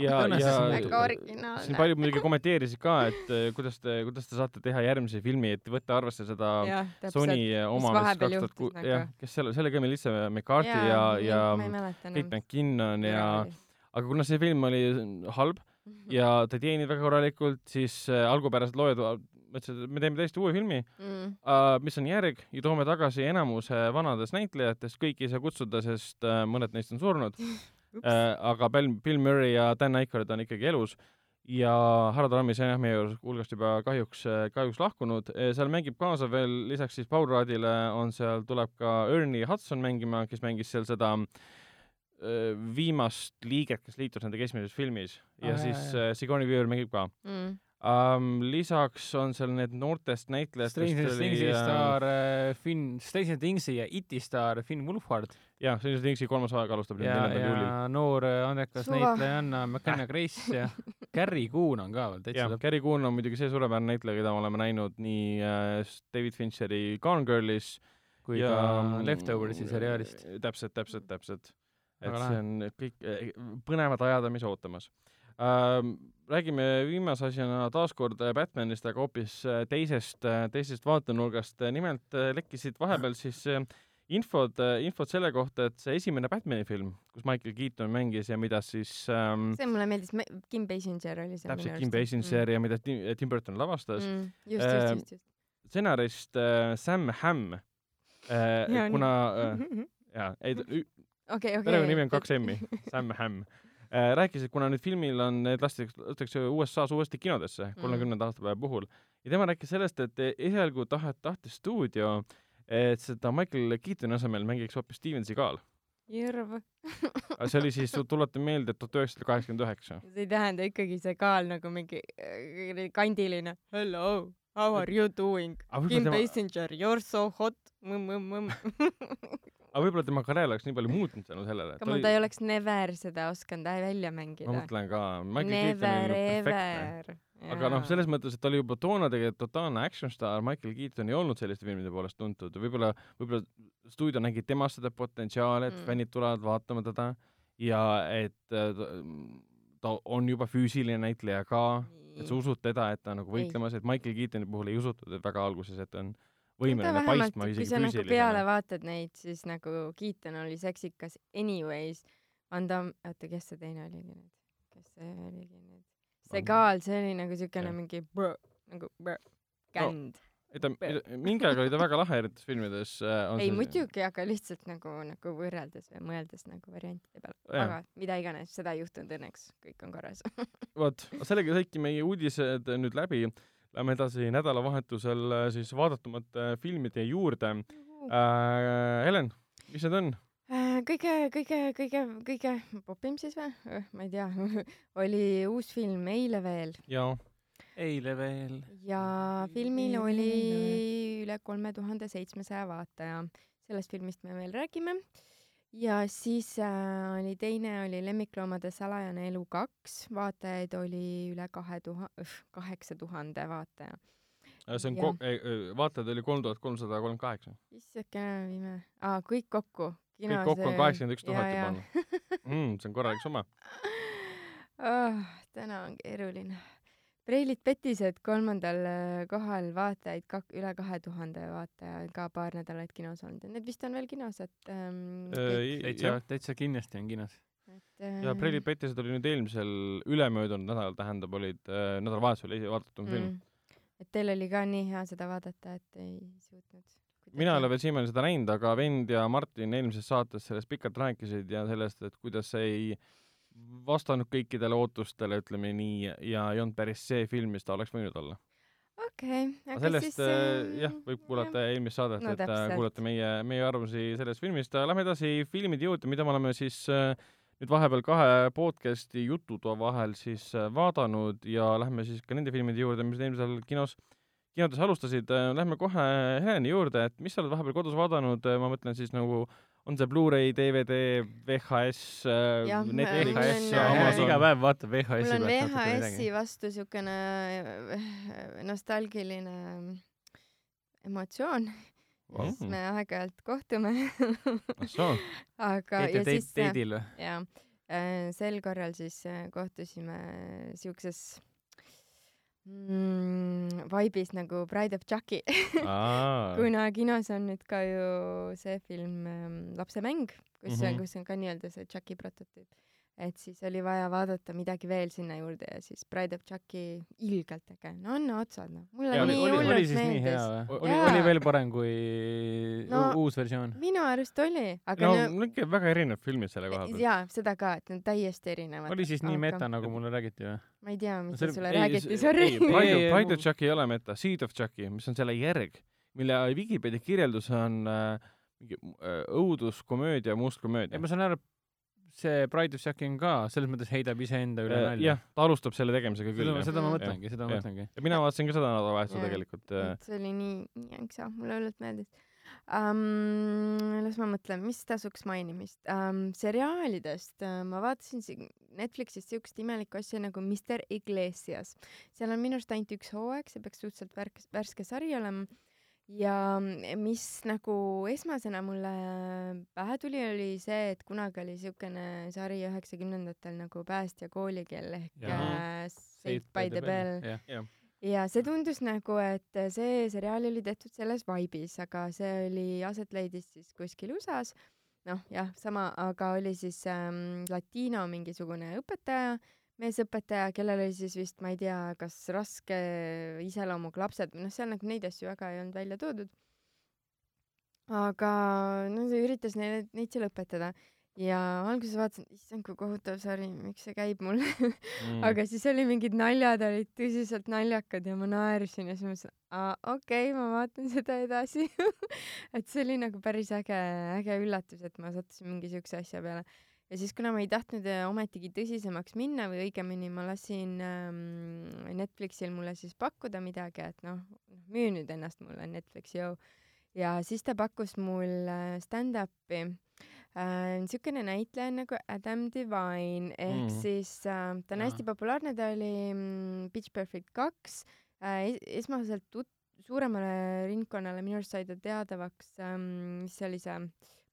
ja see on väga originaalne. siin paljud muidugi kommenteerisid ka, et eh, kuidas te, kuidas te saate teha järgmise filmi, et võtta arvesse seda jah, Sony oma, mis kaks tuhat kuus, nagu. jah, kes selle, sellega oli lihtsalt McCarthy ja, ja ma ei mäleta Kate. McKinnon ja, aga kuna see film oli halb ja ta ei teeninud väga korralikult, siis äh, algupärased loojad mõtlesid, et me teeme täiesti uue filmi mm.. uh,, mis on järg ja toome tagasi enamuse vanadest näitlejatest, kõiki ei saa kutsuda, sest uh, mõned neist on surnud uh,. aga Bill, Bill Murray ja Dan Aykroyd on ikkagi elus ja Harald Ramis on jah meie hulgast juba kahjuks, kahjuks lahkunud. seal mängib kaasa veel lisaks siis Paul Ruddile on seal, tuleb ka Ernie Hudson mängima, kes mängis seal seda viimast liiget, kes liitus nendega esimeses filmis ja jaa, siis Sigourney Weaver mängib ka Mm. um,. lisaks on seal need noortest näitlejatest Stranger Thingsi äh, staar äh, Finn, Stranger Thingsi ja Iti staar Finn Wolfhard jah, Stranger Thingsi kolmas aeg alustab nüüd ja, neljandal juulil. ja noor äh, andekas näitlejanna McKenna Grace ja Carrie Coon on ka veel täitsa lõpp. Gary Coon on muidugi see suurepärane näitleja, keda me oleme näinud nii äh, David Fincheri Gone Girlis kui ja ka Leftoversi seriaalist. täpselt, täpselt, täpselt. et see on kõik põnevad ajad on meis ootamas ähm,. Räägime viimase asjana taaskord äh, Batmanist, aga hoopis äh, teisest, teisest vaatenurgast. nimelt äh, lekkisid vahepeal siis äh, infod, infod selle kohta, et see esimene Batmani film, kus Michael Keaton mängis ja mida siis ähm, see mulle meeldis, Kim Basinger oli see täpselt Kim Basinger ja mida Tim, Tim Burton lavastas mm.. mm.. just, Äh, just, just, just. stsenarist äh, Sam Hamm äh, kuna äh, jaa, ei ta- okei, okei. perekonnanimi on kaks M-i, Sam Hamm äh,. rääkis, et kuna nüüd filmil on, need lastakse, lastakse USA-s uuesti kinodesse kolmekümnenda aastapäeva puhul ja tema rääkis sellest, et esialgu tahet-, tahtis stuudio, et seda Michael Keatoni asemel mängiks hoopis Steven Seagal aga see oli siis, tuletan meelde, tuhat üheksasada kaheksakümmend üheksa. see ei tähenda ikkagi see kaal nagu mingi äh, kandiline hello, how are you doing? Kim Basinger, you are so hot. mõmm-mõmm-mõmm. aga võib-olla tema karjäär oleks nii palju muutunud tänu sellele. aga mul ta ei oleks never seda osanud välja mängida ma. mõtlen ka, Never oli ever. aga noh, selles mõttes, et ta oli juba toona tegelikult totaalne action staar, Michael Keaton ei olnud selliste filmide poolest tuntud, võib-olla, võib-olla stuudio nägi temas seda potentsiaali, et Mm. fännid tulevad vaatama teda ja et äh, ta, on juba füüsiline näitleja ka, et sa usud teda, et ta on nagu võitlemas, et Michael Keatoni puhul ei usutud, et väga alguses, et on ta võimeline paistma kui isegi sa nagu peale füüsilisena. vaatad neid, siis nagu Keaton oli seksikas anyways. Van Damme, oota, kes see teine oligi nüüd? kes see oligi nüüd? see kaal, see oli nagu siukene mingi brr, nagu brr, känd no,. et ta, mingi aeg oli ta väga lahe erinevates filmides. ei muidugi, aga lihtsalt nagu, nagu võrreldes või mõeldes nagu variantide peale. Aga mida iganes, seda ei juhtunud õnneks, kõik on korras. vot, sellega saidki meie uudised nüüd läbi. Lähme edasi nädalavahetusel äh, siis vaadatumate filmide juurde äh,. Helen, mis need on? Äh, kõige, kõige, kõige, kõige popim siis või? ma ei tea, oli uus film eile veel jaa, eile veel. ja filmil oli üle kolme tuhande seitsmesaja vaataja. sellest filmist me veel räägime. Ja siis äh, oli teine oli Lemmikloomade salajane elu kaks, vaatajaid oli üle kahe tuhande, kaheksa tuhande vaataja. see on vaatajaid oli kolm tuhat kolmsada kolmkümmend kaheksa. issakene ime, aa kõik kokku. kõik kokku on kaheksakümmend üks tuhat juba juba. mm,. see on korralik summa. oh,. täna on keeruline. Preilid petised kolmandal äh, kohal vaatajaid kak-, üle kahe tuhande vaataja ka paar nädalat kinos olnud ja need vist on veel kinos, et ähm, kõik, täitsa täitsa kindlasti on kinos. et äh, ja Preili Petised oli nüüd eelmisel, ülemöödunud nädalal tähendab, olid äh, nädalavahetusel vaadatum film mm.. mm, et teil oli ka nii hea seda vaadata, et ei suutnud. mina ei ole veel siiamaani seda näinud, aga vend ja Martin eelmises saates sellest pikalt rääkisid ja sellest, et kuidas see ei vastanud kõikidele ootustele, ütleme nii, ja ei olnud päris see film, mis ta oleks võinud olla. okei, aga aga sellest siis äh, jah, võib kuulata eelmist saadet No et äh, täpselt. kuulata meie, meie arvamusi sellest filmist. Lähme edasi filmide juurde, mida me oleme siis äh, nüüd vahepeal kahe podcast'i jututoa vahel siis äh, vaadanud ja lähme siis ka nende filmide juurde, mis eelmisel kinos, kinodes alustasid. Lähme kohe Heleni juurde, et mis sa oled vahepeal kodus vaadanud, ma mõtlen siis nagu on see Blu-ray, DVD, VHS, Jah, Netflix äh, Amazon. Iga. päev vaatab VHS-i mul on VHS-i vastu siukene äh, nostalgiline emotsioon, sest me aeg-ajalt kohtume. Ahsoo, aga käite ja siis teidil või? ja sel korral siis äh, kohtusime siukses mm, vaibis nagu Bride of Chucky kuna kinos on nüüd ka ju see film ähm, Lapsemäng, kus mm, -hmm. Kus on ka nii-öelda see Chucky prototüüp. Et siis oli vaja vaadata midagi veel sinna juurde ja siis Bride of Chucky ilgelt äge, no anna otsad noh, mulle Ja nii hullult siis nii meeldis oli, oli veel parem kui No- uus versioon? minu arust oli, aga no no, ikka väga erinevad filmid selle koha pealt. jaa, seda ka, et need on täiesti erinevad. oli siis nii aga- meta, nagu mulle räägiti või? ma ei tea, mis no, sulle ei, räägiti, sorry Ei, of, Chucky ei ole meta, Seed of Chucky, mis on selle järg, mille Vikipeedia kirjeldus on äh, mingi äh, õuduskomöödia, must komöödia ei, ma. saan aru, see Pride of on ka, selles mõttes heidab iseenda üle nalja. Äh, jah, ta alustab selle tegemisega küll, seda, ma mõtlengi, seda ma mõtlengi. ja mina vaatasin ka seda nädalavahetusel tegelikult äh,. et see oli nii, nii äksa, mulle hullult meeldis um,. las ma mõtlen, mis tasuks mainimist um,. seriaalidest uh, ma vaatasin siin Netflixist siukest imelikku asja nagu Mr Iglesias. seal on minu arust ainult üks hooaeg, see peaks suhteliselt värk-, värske sari olema. Ja mis nagu esmasena mulle pähe tuli, oli see, et kunagi oli siukene sari üheksakümnendatel nagu Päästja koolikeel ehk äh, Saved by the Bell. Jah, ja see tundus nagu, et see seriaal oli tehtud selles vaibis, aga see oli, aset leidis siis kuskil USA-s. noh, jah, sama, aga oli siis ähm, latiino mingisugune õpetaja, meesõpetaja, kellel oli siis vist, ma ei tea, kas raske iseloomuga lapsed või noh, seal nagu neid asju väga ei olnud välja toodud. aga no ta üritas neile, neid seal õpetada ja alguses vaatasin, issand kui kohutav sari, miks see käib mul mm. aga siis oli mingid naljad olid tõsiselt naljakad ja ma naersin ja siis ma mõtlesin, aa okei okay,, ma vaatan seda edasi et see oli nagu päris äge, äge üllatus, et ma sattusin mingi siukse asja peale. Ja siis, kuna ma ei tahtnud äh, ometigi tõsisemaks minna või õigemini ma lasin ähm, Netflixil mulle siis pakkuda midagi, et noh, müü nüüd ennast mulle Netflix, jõu. ja siis ta pakkus mul äh, stand-up'i äh, niisugune näitleja nagu Adam Devine ehk Mm. siis äh, ta on hästi populaarne, ta oli mm, Pitch Perfect kaks äh, es- esmaselt tut-, suuremale ringkonnale minu arust sai ta teadavaks ähm,, mis see oli see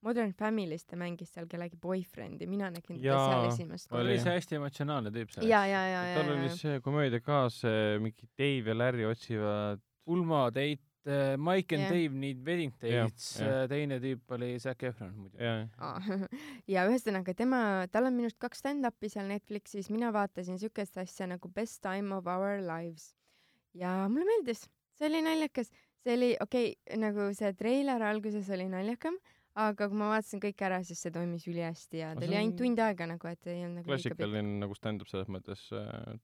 Modern Family's ta mängis seal kellegi boyfriend'i, mina nägin teda seal esimest oli. Oli. see hästi emotsionaalne tüüp seal ja, ja, ja, ja, tal oli see komöödia ka, see mingi Dave ja Larry otsivad Ulma Date äh, Mike and Jah. Dave Need Wedding Dates jah. äh, teine tüüp oli Zac Efron muidu ja Aa, ja ühesõnaga tema, tal on minu arust kaks stand-up'i seal Netflixis, mina vaatasin siukest asja nagu Best Time of Our Lives. Ja mulle meeldis, see oli naljakas, see oli okei okay,, nagu see treiler alguses oli naljakam, aga kui ma vaatasin kõik ära, siis see toimis ülihästi ja ta oli ainult tund aega nagu, et ei olnud nagu klassikaline nagu stand-up selles mõttes,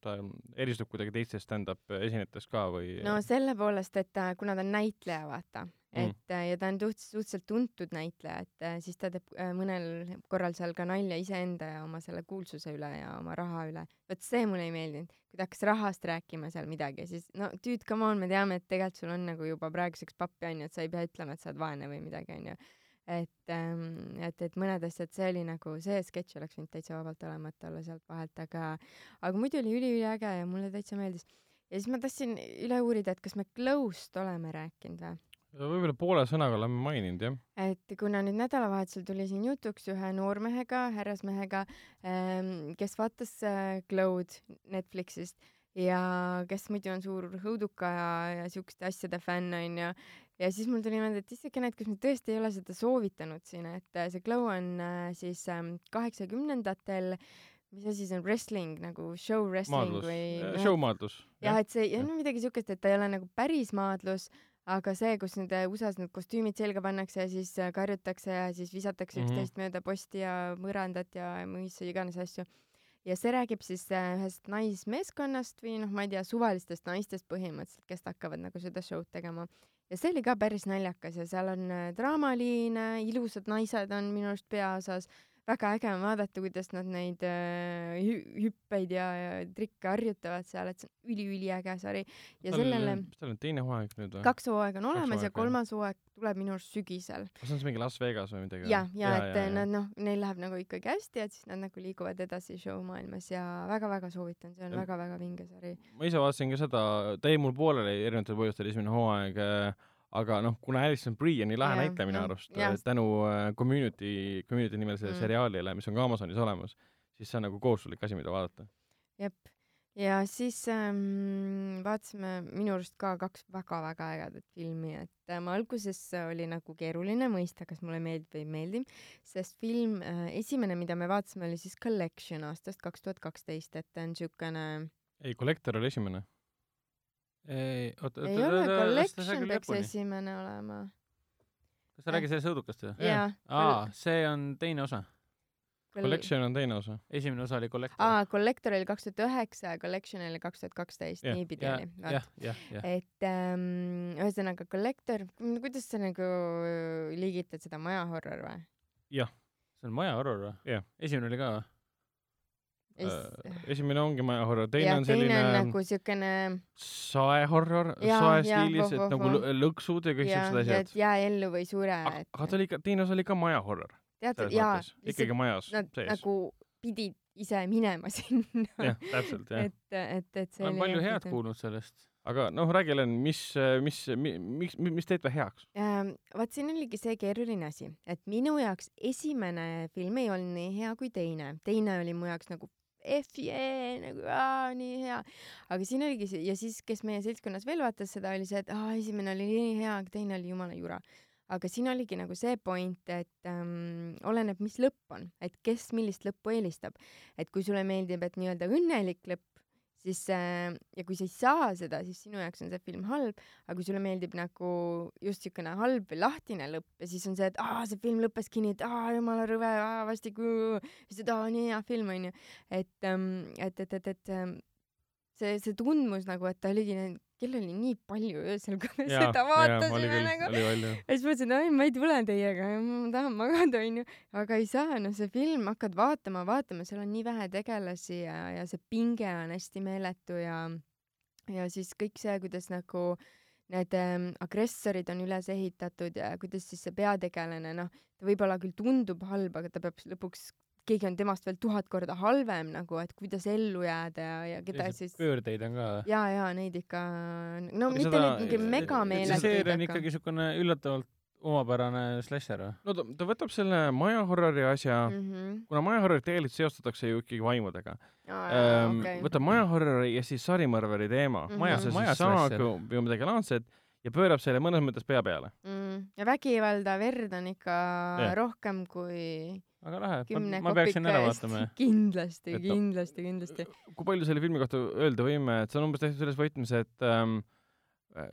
ta eristub kuidagi teistest stand-up esinejatest ka või no selle poolest, et äh, kuna ta on näitleja, vaata, Mm. et äh, ja ta on suht-, suhteliselt tuntud näitleja, et äh, siis ta teeb äh, mõnel korral seal ka nalja iseenda ja oma selle kuulsuse üle ja oma raha üle. vot see mulle ei meeldinud, kui ta hakkas rahast rääkima seal midagi, siis no dude, come on, me teame, et tegelikult sul on nagu juba praeguseks pappi onju, et sa ei pea ütlema, et sa oled vaene või midagi onju. Et ähm,, et, et mõned asjad, see oli nagu, see sketš oleks võinud täitsa vabalt olemata olla sealt vahelt, aga, aga muidu oli üliüliäge ja mulle täitsa meeldis ja siis ma tahtsin üle uurida, et kas me Glow'st oleme rääkinud või? võib-olla poole sõnaga oleme maininud jah. et kuna nüüd nädalavahetusel tuli siin jutuks ühe noormehega, härrasmehega, kes vaatas äh, Glow'd Netflixist ja kes muidu on suur õuduka ja, ja siukeste asjade fänn onju. ja siis mul tuli meelde, et issakene, et kas me tõesti ei ole seda soovitanud siin, et äh, see Glow on äh, siis kaheksakümnendatel, mis asi see on, wrestling nagu show wrestling maadlus või, show maadlus. jah, et see, jah. no midagi siukest, et ta ei ole nagu päris maadlus, aga see, kus nüüd äh, USA-s need kostüümid selga pannakse ja siis äh, karjutakse ja siis visatakse Mhm. üksteist mööda posti ja mõrandat ja mis iganes asju. ja see räägib siis äh, ühest naismeeskonnast või noh, ma ei tea, suvalistest naistest põhimõtteliselt, kes hakkavad nagu seda show'd tegema. Ja see oli ka päris naljakas ja seal on äh, draamaliine, ilusad naised on minu arust peaosas väga äge on vaadata, kuidas nad neid äh, hü- hüppeid ja, ja trikke harjutavad seal, et see on üliüliäge sari ja sellele mis tal on teine hooaeg nüüd või? kaks hooaega on olemas ja kolmas hooaeg tuleb minu arust sügisel. kas on see mingi Las Vegas või midagi? ja, ja et ja, nad noh, neil läheb nagu ikkagi hästi, et siis nad nagu liiguvad edasi show maailmas ja väga-väga soovitan, see on Ja- väga-väga vinge sari. ma ise vaatasin ka seda, ta jäi mul pooleli erinevatel põhjustel esimene hooaeg, aga noh, kuna Alison Brie on nii lahe Jah, näitleja minu arust jah. tänu äh, Community, Community nimelisele Mm. seriaalile, mis on ka Amazonis olemas, siis see on nagu kohustuslik asi, mida vaadata. jep. ja siis ähm, vaatasime minu arust ka kaks väga-väga ägedat filmi, et ähm, alguses oli nagu keeruline mõista, kas mulle meeldib või ei meeldi, sest film äh,, esimene, mida me vaatasime, oli siis Collection aastast kaks tuhat kaksteist, et ta on siukene ei, Collector oli esimene. ei, oota, ei ole, Collection peaks esimene olema. kas sa räägid sellest õudukast või? jaa. aa, see on teine osa. Collection on teine osa. esimene osa oli Collector. aa, Collector oli kaks tuhat üheksa ja Collection oli kaks tuhat kaksteist, Jah, niipidi jah oli. jah, jah, jah. et ähm, ühesõnaga Collector, kuidas sa nagu liigitad seda maja horror või? see on maja horror või? Jah. esimene oli ka või? Äh, esimene ongi maja horror, teine ja on teine selline on nagu siukene saehorror, sae stiilis, et nagu lõksud ja kõik siuksed ja asjad jää ellu või sure, aga ta oli ikka, teine osa oli ka maja horror tead selles jaa, ikkagi majas nad sees. nagu pidid ise minema sinna. jah, täpselt jah. et, et, et see olen palju head kuulnud sellest. aga noh, räägi Helen, mis, mis, miks, mis teeb ta heaks? Ähm, vaat siin oligi see keeruline asi, et minu jaoks esimene film ei olnud nii hea kui teine, teine oli mu jaoks nagu F yeah, nagu aa, nii hea, aga siin oligi see ja siis, kes meie seltskonnas veel vaatas seda, oli see, et aa, esimene oli nii hea, aga teine oli jumala jura. aga siin oligi nagu see point, et ähm, oleneb, mis lõpp on, et kes millist lõppu eelistab, et kui sulle meeldib, et nii-öelda õnnelik lõpp, siis äh, ja kui sa ei saa seda, siis sinu jaoks on see film halb, aga kui sulle meeldib nagu just siukene halb või lahtine lõpp ja siis on see, et aa, see film lõppeski nii, et aa, jumala rõve, rahvastiku, siis ta aa nii hea film onju, et, et, et, et, et ähm, see, see tundmus nagu, et ta oligi, kell oli nii palju öösel, kui me jaa, seda vaatasime küll, nagu. ja siis mõtlesin, et ma ei tule teiega, ma tahan magada, onju. aga ei saa, no see film, hakkad vaatama, vaatama, seal on nii vähe tegelasi ja, ja see pinge on hästi meeletu ja, ja siis kõik see, kuidas nagu need ähm, agressorid on üles ehitatud ja kuidas siis see peategelane, noh, ta võib-olla küll tundub halb, aga ta peab lõpuks, keegi on temast veel tuhat korda halvem nagu, et kuidas ellu jääda ja, ja keda siis pöördeid on ka. ja, ja neid ikka, no Aga mitte seda- nüüd mingi et- see megameeletuid, seeria on ikkagi niisugune üllatavalt omapärane slasher või? no ta, ta võtab selle maja horrori asja mm, mm. -hmm. -hmm. kuna maja horrorit tegelikult seostatakse ju ikkagi vaimudega Aa, ähm,, okei. võtab maja horrori ja siis sarimõrvari teema Mhm. maja see, maja siis slasher. või midagi laadset ja pöörab selle mõnes mõttes pea peale. mm.. ja vägivalda, verd on ikka Jah. rohkem kui väga lahe, kümne ma peaksin ära vaatama. kindlasti, kindlasti, kindlasti. kui palju selle filmi kohta öelda võime, et see on umbes tehtud selles võtmes, et ähm, äh,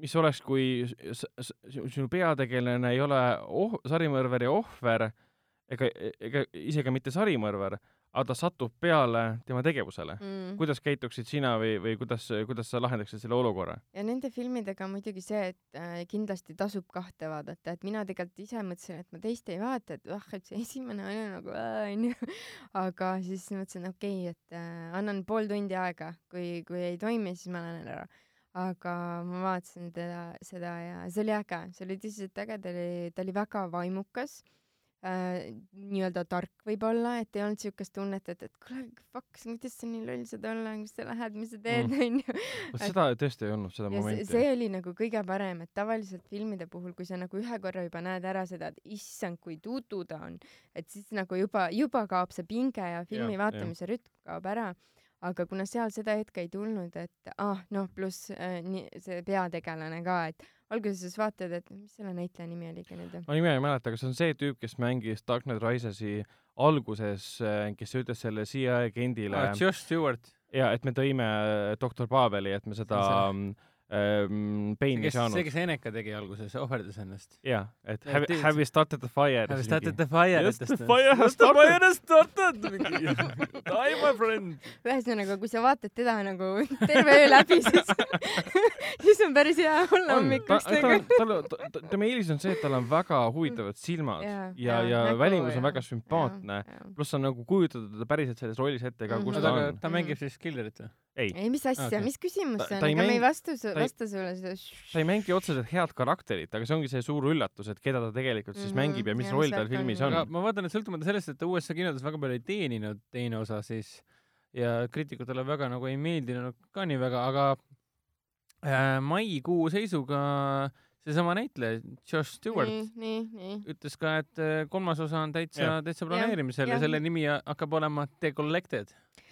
mis oleks, kui sinu peategelane ei ole oh-, sarimõrvari ohver ega, ega isegi mitte sarimõrvar, aga ta satub peale tema tegevusele. Mm. kuidas käituksid sina või, või kuidas, kuidas sa lahendaksid selle olukorra? ja nende filmidega on muidugi see, et äh, kindlasti tasub kahte vaadata, et mina tegelikult ise mõtlesin, et ma teist ei vaata, et ah, et see esimene oli nagu ää, onju, aga siis mõtlesin, okei okay,, et äh, annan pool tundi aega, kui, kui ei toimi, siis ma lähen ära. aga ma vaatasin teda, seda ja see oli äge, see oli tõsiselt äge, ta oli, ta oli väga vaimukas äh,, nii-öelda tark võib-olla, et ei olnud siukest tunnet, et, et kuule, fuck, kuidas sa nii loll saad olla, kus sa lähed, mis sa teed, onju. vot seda tõesti ei olnud, seda ja see, momenti. see oli nagu kõige parem, et tavaliselt filmide puhul, kui sa nagu ühe korra juba näed ära seda, et issand, kui tutu ta on, et siis nagu juba, juba kaob see pinge ja filmi ja, vaatamise rütm kaob ära. Aga kuna seal seda hetke ei tulnud, et ah noh, pluss äh, nii see peategelane ka, et alguses vaatad, et mis selle näitleja nimi oligi nüüd. ma nime ei mäleta, aga see on see tüüp, kes mängis Dark Knight Risesi alguses, kes ütles selle CIA agendile Ah, Josh Stewart, ja et me tõime doktor Paveli, et me seda See- see, Pane'i ei kes, see, saanud. kes Eneka tegi alguses, ohverdas ennast. jaa, et Ja have, have you started the fire? Have you started the fire? Yes, the fire has started. has started. Die my friend. ühesõnaga, kui sa vaatad teda nagu terve öö läbi, siis siis on päris hea olla hommikuks tal, tal, ta, tema eelis on see, et tal on väga huvitavad silmad ja, ja nägu välimus on ja- väga sümpaatne. pluss on nagu kujutatud teda päriselt selles rollis ette ka, kus Mhm. ta aga on. ta mängib siis killerit või? ei, ei, mis asja okay., mis küsimus see on, ega me ei vastu vasta sulle seda. ta ei mängi otseselt head karakterit, aga see ongi see suur üllatus, et keda ta tegelikult siis Mhm, mängib ja mis jah, roll tal filmis on- ma vaatan, et sõltumata sellest, et ta USA kinodes väga palju ei teeninud teine osa siis ja kriitikutele väga nagu ei meeldinud ka nii väga, aga äh, maikuu seisuga seesama näitleja, Josh Stewart ütles ka, et äh, kolmas osa on täitsa täitsa planeerimisel ja, jah. ja selle nimi hakkab olema The Collected.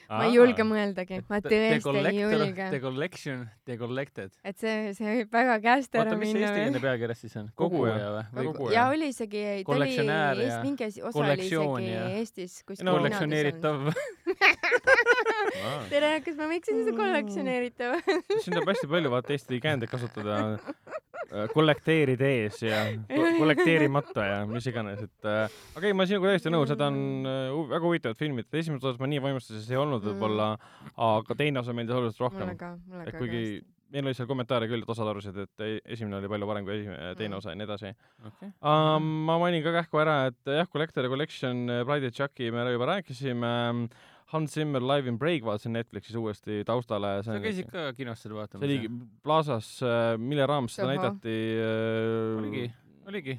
Ma ei julge mõeldagi, ma The tõesti ei julge The. Collection, The Collected. et see, see võib väga käest ära oota, mis see minna eestikeelne pealkirjas siis on? Koguja. või? ja oli isegi, ta oli Eest, mingi osa oli isegi Eestis kuskil No, kollektsioneeritav. tere, kas ma võiksin seda kollektsioneeritav? siin tuleb hästi palju vaata Eesti käändeid kasutada äh, kollekteerida ees ja ko- kollekteerimata ja mis iganes, et äh, aga ei, ma sinuga täiesti nõus, need on äh, hu- väga huvitavad filmid, esimeses osas ma nii vaimustuses ei olnud võib-olla, aga teine osa meeldis oluliselt mulle rohkem. ka, mulle et ka. kuigi meil oli seal kommentaare küll, et osad arvasid, et ei- esimene oli palju parem kui esimene, teine Mm. osa ja nii edasi okei. um,. ma mainin ka kähku ära, et jah, Collector ja Collection, Pride ja Chucky me juba rääkisime. Hans Zimmer Live in Break vaatasin Netflixis uuesti taustale. sa käisid ka kinos seda vaatamas? see oli Plaza's, mille raames seda näidati äh, oligi, oligi.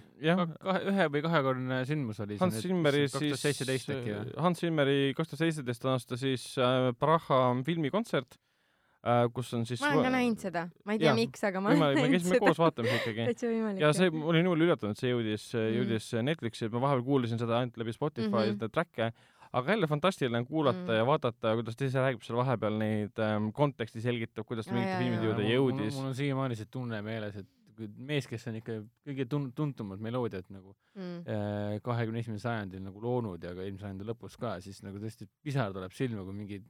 kahe, ühe või kahekordne sündmus oli Hans Zimmeri kaks tuhat siis seitseteist äkki või? Hans Zimmeri kaks tuhat seitseteist aasta siis äh, Praha filmikontsert äh,, kus on siis ma olen ka näinud seda, ma ei tea miks, aga ma olen võimalik, me näinud käisime seda. koos vaatamas ikkagi. ja see, ma olin hull üllatunud, et see jõudis mm., Mm. jõudis Netflixi, et ma vahepeal kuulasin seda ainult läbi Spotify mm. -hmm. track'e, aga jälle fantastiline on kuulata mm. Mm. ja vaadata, kuidas ta ise räägib seal vahepeal neid ähm, konteksti selgitab, kuidas ta mingite filmide juurde jõudis. mul on siiamaani see tunne meeles, et kui mees, kes on ikka kõige tun-, tuntumad meloodiad nagu mm. äh, kahekümne esimesel sajandil nagu loonud ja ka eelmise sajandi lõpus ka, siis nagu tõesti pisar tuleb silma, kui mingi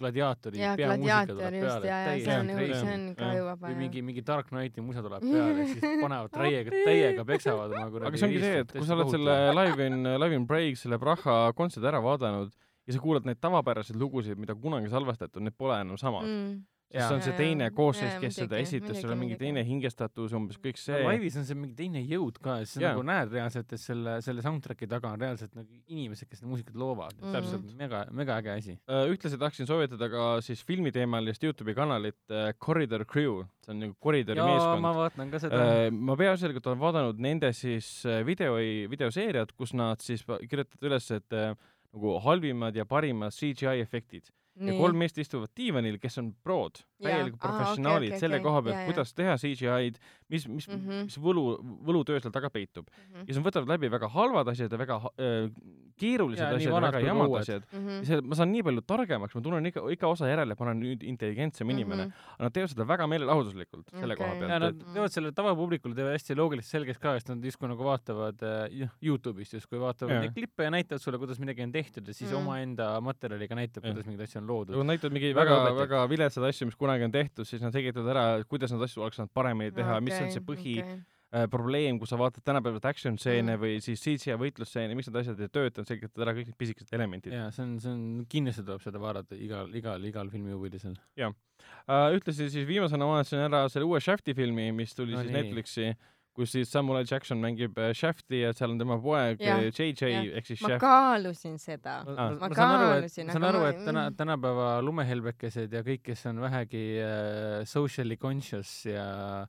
gladiaatori peamuusika tuleb just peale ja, ja see on see on ka Jah. ju vaba või jah. mingi mingi Dark Knighti musa tuleb peale siis panevad täiega täiega peksavad oma kuradi aga see ongi see, et kui sa oled selle Live in, Live in Break, selle Praha kontserdi ära vaadanud ja sa kuulad neid tavapäraseid lugusid, mida kunagi salvestatud, need pole enam samad mm.. Sest see on see teine koosseis, kes seda esitas, seal on mingi teine hingestatus, umbes kõik see. laivis on see mingi teine jõud ka ja siis Jaa. nagu näed reaalselt, et selle, selle soundtrack'i taga on reaalselt nagu inimesed, kes seda muusikat loovad Mm. täpselt, mega, mega äge asi. Äh, ühtlasi tahaksin soovitada ka siis filmiteemalist Youtube'i kanalit äh, Corridor Crew, see on nagu koridori meeskond ma vaatan ka seda. Äh, ma peaasjalikult olen vaadanud nende siis video, videoseeriat, kus nad siis kirjutavad üles, et nagu halvimad ja parimad CGI efektid ja kolm meest istuvad diivanil, kes on prod, täielikult professionaalid okei, selle okei. koha pealt jaa. kuidas teha CGI-d, mis, mis mm, Mhm. -hmm. mis võlu, võlutöö seal taga peitub. Mhm. ja siis nad võtavad läbi väga halvad asjad ja väga äh, keerulised asjad ja vanad väga jamad uued. asjad. Mhm. ja see, ma saan nii palju targemaks, ma tunnen iga, iga osa järele, et ma olen nüüd intelligentsem inimene Mhm. aga nad teevad seda väga meelelahutuslikult selle Okei. koha ja pealt, nad et teevad selle tavapublikule teevad hästi loogiliselt selgeks ka, sest nad justkui nagu vaatavad äh, Youtube'ist justkui vaatavad Jaa. neid klippe ja näitavad sulle, kuidas midagi on tehtud ja siis Mm. omaenda materjaliga näitab, kuidas mingeid asju on loodud kui. nad näitavad mingeid Väga väga, väga viletsaid asju, mis kunagi on tehtud, siis nad selgitavad ära, kuidas neid asju oleks saanud paremini teha, mis on see põhi okay. äh, probleem, kui sa vaatad tänapäevaselt action stseene Mm. või siis CGI võitlusstseene, miks need asjad ei tööta, selgitavad ära kõik need pisikesed elemendid jaa, see on, see on, kindlasti tuleb seda vaadata igal, igal, igal filmihuvilisel. uh,. ühtlasi siis viimasena vaatasin ära selle uue Shafti filmi, mis tuli No siis nii. Netflixi, kus siis Samuel L Jackson mängib äh, Shafti ja seal on tema poeg Jah, äh, JJ jah. ehk siis ma Shaft. kaalusin seda. Ah. Ma ma aru, et, kaalusin, ma saan aru, ma- et täna, tänapäeva lumehelbekesed ja kõik, kes on vähegi äh, socially conscious ja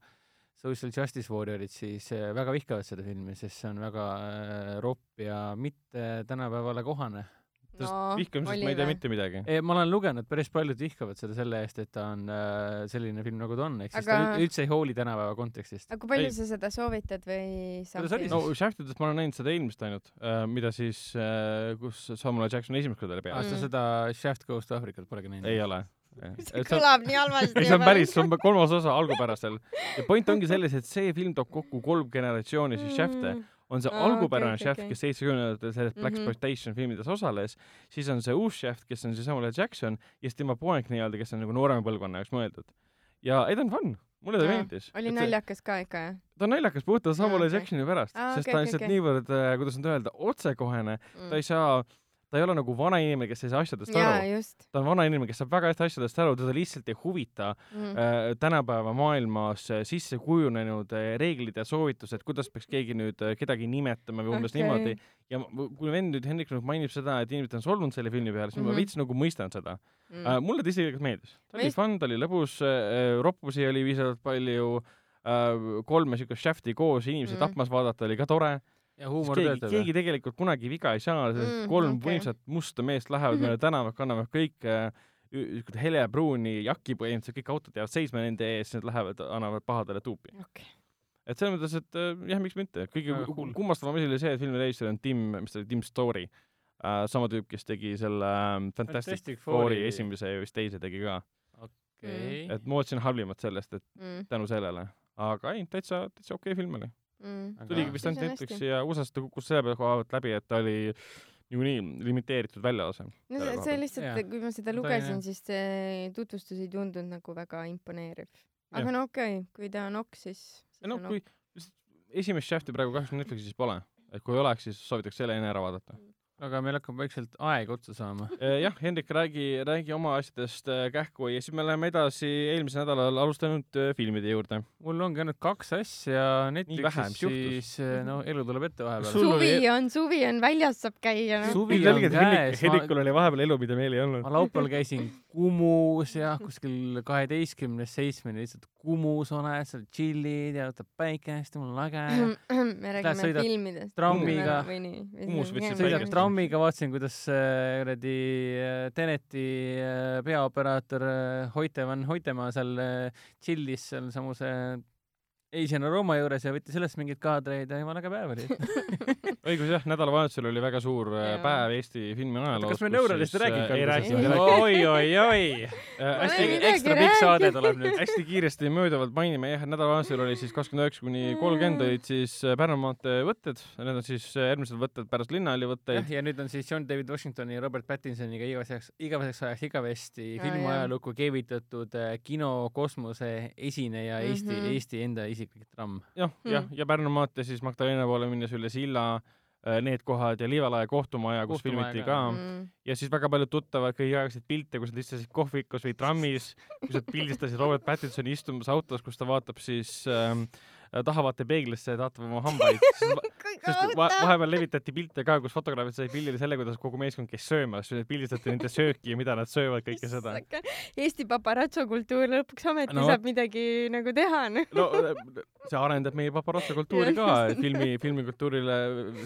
social justice warriorid, siis äh, väga vihkavad seda filmi, sest see on väga äh, ropp ja mitte tänapäevale kohane. vihkamisest ma ei tea mitte midagi. ma olen lugenud, päris paljud vihkavad seda selle eest, et ta on selline film, nagu ta on, ehk siis ta Aga- üld- üldse ei hooli tänapäeva kontekstist. aga kui palju Ei. sa seda soovitad või saab no Shaftidest ma olen näinud seda eelmist ainult, mida siis, kus Samuel Jackson esimest korda oli aa, peas. sa Mm. seda Shaft Goes to Africat polegi näinud? ei ole. See kõlab nii halvasti. ei, see on päris, see on kolmas osa algupärasel. ja point ongi selles, et see film toob kokku kolm generatsiooni siis Shafte. on see Aa, algupärane okei, Shaft, okei. kes seitsmekümnendatel selles Black Mhm. Exploitation filmides osales, siis on see uus Shaft, kes on siis Samuel Jackson ja siis tema poeg nii-öelda, kes on nagu noorema põlvkonna jaoks mõeldud. ja ei, ta on fun, mulle ta meeldis. oli naljakas ka ikka, jah ta on naljakas puhtalt Samuel. Jacksoni pärast, sest ta on lihtsalt niivõrd, kuidas nüüd öelda, otsekohene, mm. ta ei saa, ta ei ole nagu vana inimene, kes ei saa asjadest jaa, aru. just ta on vana inimene, kes saab väga hästi asjadest aru, teda lihtsalt ei huvita mm.. äh, tänapäeva maailmas äh, sisse kujunenud äh, reeglid ja soovitused, kuidas peaks keegi nüüd äh, kedagi nimetama või umbes okay. niimoodi. ja kui vend nüüd Hendrik nüüd mainib seda, et inimesed on solvunud selle filmi peale, siis mm -hmm. Mhm. ma veits nagu mõistan seda Mm. mm.. Uh, mulle ta isiklikult meeldis. ta oli fun, ta oli lõbus uh,, roppusi oli piisavalt palju uh,, kolme siukest Shafti koos inimesi Mm. mm. tapmas vaadata oli ka tore. Ja huumor keegi, töötab keegi tegelikult kunagi viga ei saa, sest Mm, mm, kolm okay. võimsat musta meest lähevad mööda tänavat, kannavad kõik niisugust helepruuni jakki põhimõtteliselt, kõik autod jäävad seisma nende ees, need lähevad, annavad pahadele tuupi. okei. et selles mõttes, et äh, jah, miks mitte, kõige cool. kummastavam asi oli see, et filmi režissöör on Tim, mis ta oli, Tim Story uh,. sama tüüp, kes tegi selle ähm, Fantastic, Fantastic Fouri esimese ja vist teise tegi ka. okei. et ma ootasin halvimat sellest, et Mm. tänu sellele. aga ei, täitsa, täitsa okei okay film oli. Mm. Tuligi vist ainult Netflixi ja USA-s ta kukkus selle koha pealt läbi, et ta oli niikuinii limiteeritud väljalase. no see, see lihtsalt kui ma seda lugesin siis see tutvustus ei tundunud nagu väga imponeeriv. Aga no okei okay,, kui ta on ok, siis, siis no on kui esimest Shafti praegu kahjuks Netflixis pole, et kui oleks, siis soovitaks selle enne ära vaadata. Aga meil hakkab vaikselt aeg otsa saama. Eh, jah, Hendrik, räägi, räägi oma asjadest äh, kähku ja siis me läheme edasi eelmisel nädalal alustanud äh, filmide juurde. mul ongi ainult kaks asja Nii vähe, Netflixis, mis siis no elu tuleb ette vahepeal suvi oli- on, suvi on, väljas saab käia. noh. Suvi on käes, Hendrikul oli vahepeal elu, mida meil ei olnud ma. laupäeval käisin Kumus ja kuskil kaheteistkümnest seitsmeni lihtsalt Kumus oled, seal chill'id ja võtad päikest ja mul on äge. me räägime filmidest. trammiga. Kumus võtsid päikest. trammiga, vaatasin, kuidas äh, kuradi äh, Teneti äh, peaoperaator Hoite van Hoitemaa seal chill'is sealsamuse Asian Aroma juures ja võttis sellest mingeid kaadreid ja jumala äge päev oli. õigus jah, nädalavahetusel oli väga suur äh, päev Eesti filmi ajaloos. kas me ei rääkinud ei rääkinud, ei rääkinud. oi, oi, oi. Pole hästi, ekstra pikk saade tuleb nüüd. hästi kiiresti mööduvalt mainime jah, et nädalavahetusel oli siis kakskümmend üheksa kuni kolmkümmend olid siis äh, Pärnu maantee võtted, need on siis äh, järgmised võtted pärast linnahalli võtteid., ja nüüd on siis John David Washingtoni ja Robert Pattinsoniga igaveseks, igaveseks ajaks igavesti filmiajalukku keevitatud äh, kino kosmose esineja Eesti mm. -hmm. Eesti enda isiklik tramm. jah, jah, Mm. ja Pärnu maantee siis Magdalena poole minnes üle silla, need kohad ja Liivalaia kohtumaja, kus Kohtumaja filmiti ka. ka Mm. ja siis väga paljud tuttavad kõigi aegseid pilte, kus nad istusid kohvikus või trammis, kus nad pildistasid Robert Pattinsoni istumas autos, kus ta vaatab siis ähm, tahavaatepeeglisse ja vaatab oma hambaid. sest va vahepeal levitati pilte ka, kus fotograafid said pildile selle, kuidas kogu meeskond käis söömas, pildistati nende sööki ja mida nad söövad, kõike seda. Eesti paparatso kultuur lõpuks ometi No saab midagi nagu teha, noh. no äh, see arendab meie paparazzo kultuuri ka, filmi, filmikultuurile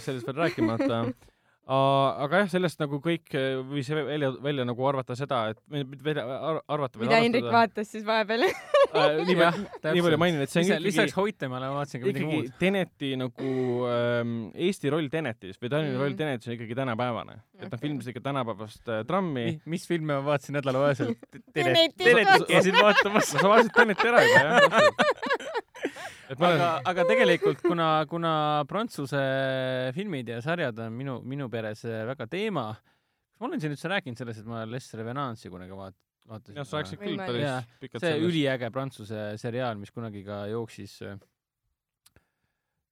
sellest veel rääkimata. aga jah, sellest nagu kõik äh, võis välja, välja nagu arvata seda, et välja ar- arvata, mida Hendrik vaatas siis vahepeal. äh, nii palju, nii palju mainin, et see on ikkagi lisaks Hoitemale ma vaatasin ka midagi muud. Teneti nagu ähm, Eesti roll Tenetis või Tallinna Mm. roll Tenetis on ikkagi tänapäevane. et nad filmisid ikka tänapäevast äh, trammi. mis filme ma vaatasin nädalavahetusel? Tenetit. Käisin vaatamas. sa vaatasid Teneti ära juba jah? et ma aga olen,, aga tegelikult kuna, kuna Prantsuse filmid ja sarjad on minu, minu peres äh, väga teema, kas ma olen siin üldse rääkinud sellest, et ma Les Revenantsi kunagi vaat-, vaatasin? jah, sa rääkisid küll päris pikalt see. üliäge Prantsuse seriaal, mis kunagi ka jooksis,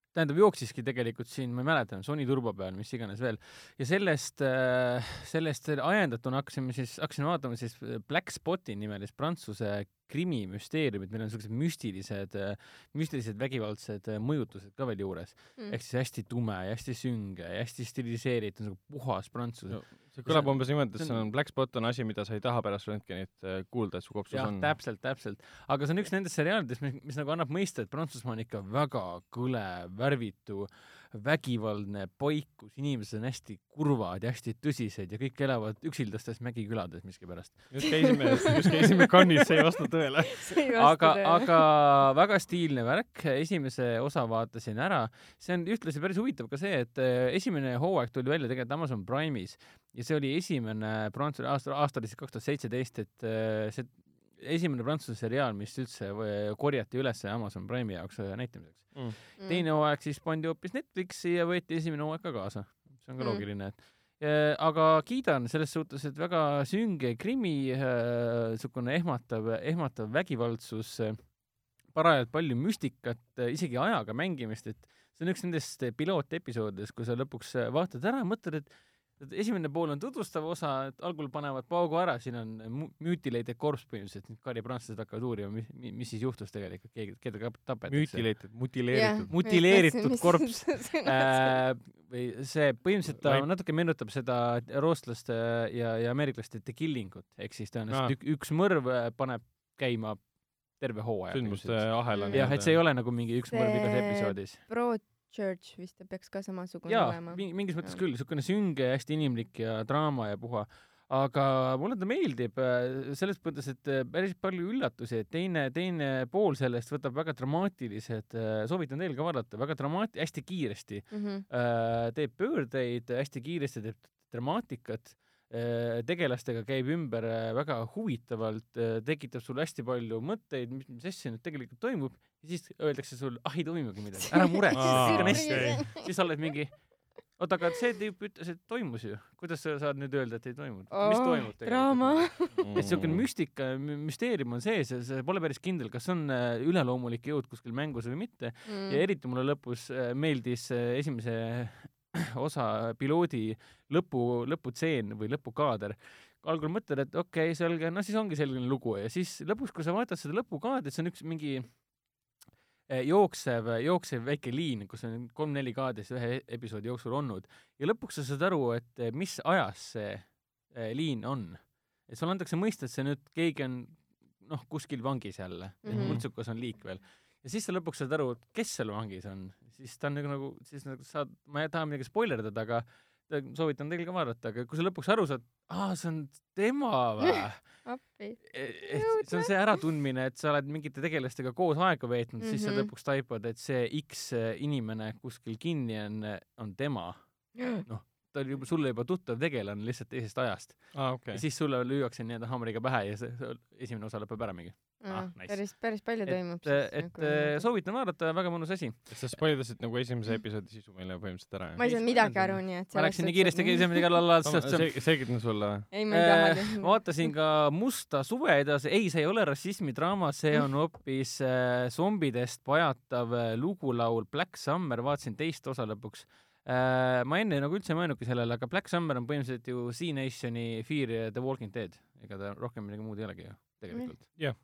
tähendab, jooksiski tegelikult siin, ma ei mäleta, Sony turbo peal, mis iganes veel. ja sellest, sellest ajendatuna hakkasime siis, hakkasin vaatama siis Black Spoti nimelist Prantsuse krimimüsteeriumit, meil on siuksed müstilised, müstilised vägivaldsed mõjutused ka veel juures. Mm. ehk siis hästi tume ja hästi sünge ja hästi stiliseeritud, nagu puhas prantsuse No, see kõlab umbes niimoodi, et see on- on Black Spot on asi, mida sa ei taha pärast röntgenit äh, kuulda, et su kopsus on., täpselt, täpselt. aga see on üks nendest seriaalidest, mis, mis nagu annab mõista, et Prantsusmaa on ikka väga kõle, värvitu, vägivaldne paik, kus inimesed on hästi kurvad ja hästi tõsised ja kõik elavad üksildastes mägikülades miskipärast. just käisime, just käisime Cannes'is, see ei vasta tõele. aga, aga väga stiilne värk, esimese osa vaatasin ära, see on ühtlasi päris huvitav ka see, et äh, esimene hooaeg tuli välja tegelikult Amazon Prime'is ja see oli esimene Prantsuse aasta, aasta oli siis kaks tuhat seitseteist, et äh, see esimene Prantsuse seriaal, mis üldse võ- korjati üles Amazon Prime'i jaoks äh, näitamiseks. Mm. teine hooaeg siis pandi hoopis Netflixi ja võeti esimene hooaeg ka kaasa. see on ka Mm. loogiline, et Ja, aga kiidan selles suhtes, et väga sünge krimi, niisugune ehmatav, ehmatav vägivaldsus, parajalt palju müstikat, isegi ajaga mängimist, et see on üks nendest pilootepisoodidest, kui sa lõpuks vaatad ära, mõtled, et et esimene pool on tutvustav osa, et algul panevad paugu ära, siin on mutilated corpse põhimõtteliselt, Kari prantslased hakkavad uurima, mis, mis siis juhtus tegelikult, keegi, keda ka tapetakse. müütileetud, mutileeritud. mutileeritud korps. äh,. Või see põhimõtteliselt ta natuke meenutab seda rootslaste ja, ja ameeriklaste The Killingut, ehk siis tõenäoliselt ük, üks mõrv äh, paneb käima terve hooaja. sündmuste ahela. jah, et see ei ole nagu mingi üks mõrv igas See- episoodis. Broadchurch vist peaks ka samasugune jaa olema., mingis mõttes Jah. küll, niisugune sünge, hästi inimlik ja draama ja puha. aga mulle ta meeldib äh, selles mõttes, et äh, päris palju üllatusi, et teine, teine pool sellest võtab väga dramaatilised, soovitan teil ka vaadata, väga dramaat-, hästi kiiresti Mhm. äh, teeb pöördeid, hästi kiiresti teeb dramaatikat, tegelastega käib ümber äh, väga huvitavalt, tekitab sulle hästi palju mõtteid, mis, mis asja nüüd tegelikult toimub ja siis öeldakse sulle, ah ei toimugi midagi, ära muretse, siis sa oled mingi, oota, aga see tüüp ütles, et toimus ju, kuidas sa saad nüüd öelda, et ei toimunud? mis toimub tegelikult? draama. Mm. et siukene müstika, müsteerium on sees ja sa pole päris kindel, kas on äh, üleloomulik jõud kuskil mängus või mitte Mm. ja eriti mulle lõpus äh, meeldis äh, esimese osa piloodi lõpu, lõputseen või lõpukaader. algul mõtled, et okei okay,, selge, no siis ongi selline lugu ja siis lõpus, kui sa vaatad seda lõpukaadrit, see on üks mingi eh, jooksev, jooksev väike liin, kus on kolm-neli kaadrit ühe episoodi jooksul olnud ja lõpuks sa saad aru, et eh, mis ajas see eh, liin on. et sulle antakse mõista, et see nüüd keegi on noh, kuskil vangis jälle mm, -hmm. Mhm. multsukas on liik veel ja siis sa lõpuks saad aru, et kes seal vangis on, siis ta on nagu, nagu, siis nagu saad, ma ei taha midagi spoilerdada, aga soovitan teil ka vaadata, aga kui sa lõpuks aru saad, aa, see on tema või? appi. et see on see äratundmine, et sa oled mingite tegelastega koos aega veetnud mm, -hmm. siis sa Mhm. lõpuks taipad, et see X inimene kuskil kinni on, on tema. ta oli juba sulle juba tuttav tegelane lihtsalt teisest ajast aa, okay. okei ja. siis sulle lüüakse nii-öelda haamriga pähe ja see, see esimene osa lõpeb ära mingi. Ah, nice. päris, päris palju toimub et, et äh, soovitan vaadata, väga mõnus asi. sa spoildasid nagu esimese episoodi sisu meile põhimõtteliselt ära, ma ei saanud midagi aru, nii et ma läksin nii kiiresti käisin midagi alla selgitan sulle või? ei, ma ei taha äh, vaatasin ka Musta suve edasi, ei, see ei ole rassismidraama, see on hoopis äh, zombidest pajatav äh, lugulaul Black Summer, vaatasin teist osa lõpuks äh,. ma enne nagu üldse ei mõelnudki sellele, aga Black Summer on põhimõtteliselt ju Z-Nationi Fear ja The Walking Dead, ega ta rohkem midagi muud ei olegi ju tegelikult. Jah.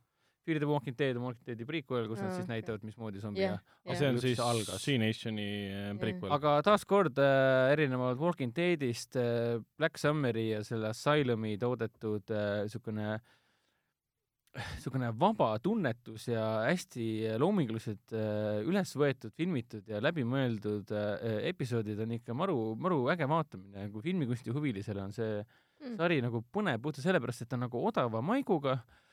Fear the Walking Dead on Walking Deadi prequel, kus nad Aa, siis näitavad, mismoodi zombi ja aga see on siis algas. C-Nationi äh, prequel. aga taaskord äh, erinevalt Walking Deadist äh, Black Summeri ja selle Asylumi toodetud niisugune äh, niisugune vaba tunnetus ja hästi loominguliselt äh, üles võetud, filmitud ja läbimõeldud äh, episoodid on ikka maru, maru äge vaatamine, kui filmikunsti huvilisele on see Mm. sari nagu põnev puhtalt sellepärast, et ta on nagu odava maiguga äh,,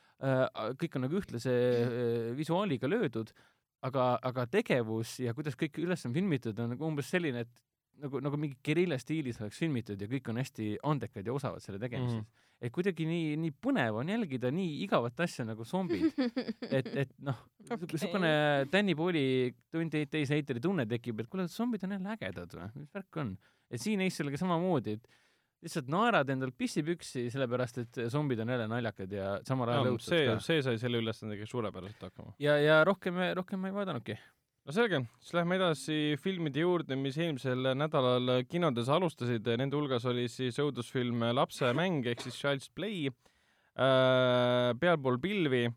kõik on nagu ühtlase äh, visuaaliga löödud, aga, aga tegevus ja kuidas kõik üles on filmitud, on nagu umbes selline, et nagu, nagu mingi gerilla stiilis oleks filmitud ja kõik on hästi andekad ja osavad selle tegemises mm. Mhm. -hmm. et kuidagi nii, nii põnev on jälgida nii igavat asja nagu zombid, et, et noh okay. niisugune Danny Twenty Eight Days Later'i tunne tekib, et kuule, zombid on jälle ägedad või, mis värk on. et siin Eestilega samamoodi, et lihtsalt naerad endal pissipüksi, sellepärast et zombid on jälle naljakad ja samal ajal õudsad see ka., see sai selle ülesandega suurepäraselt hakkama. ja, ja rohkem, rohkem ma ei vaadanudki. no selge, siis lähme edasi filmide juurde, mis eelmisel nädalal kinodes alustasid, nende hulgas oli siis õudusfilm Lapse mäng ehk siis Child's Play äh,, Pealpool pilvi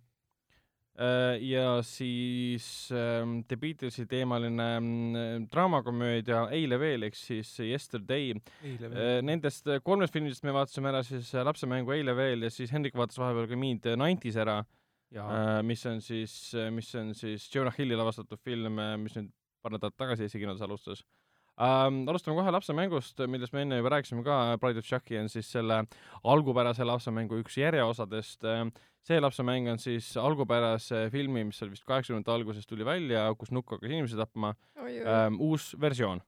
ja siis äh, The Beatlesi teemaline äh, draamakomöödia Eile veel ehk siis Yesterday. Äh,. Nendest kolmest filmist me vaatasime ära siis äh, Lapse mängu Eile veel ja siis Hendrik vaatas vahepeal ka mind Nineties ära. Äh, mis on siis, mis on siis Jonah Hilli lavastatud film, mis nüüd paar nädalat tagasi Eesti kinodes alustas ähm,. alustame kohe lapse mängust, millest me enne juba rääkisime ka, Bride of Chucky on siis selle algupärase lapse mängu üks järjeosadest äh,. see lapse mäng on siis algupärase filmi, mis seal vist kaheksakümnendate alguses tuli välja, kus nukk hakkas inimesi tapma ähm,, uus versioon.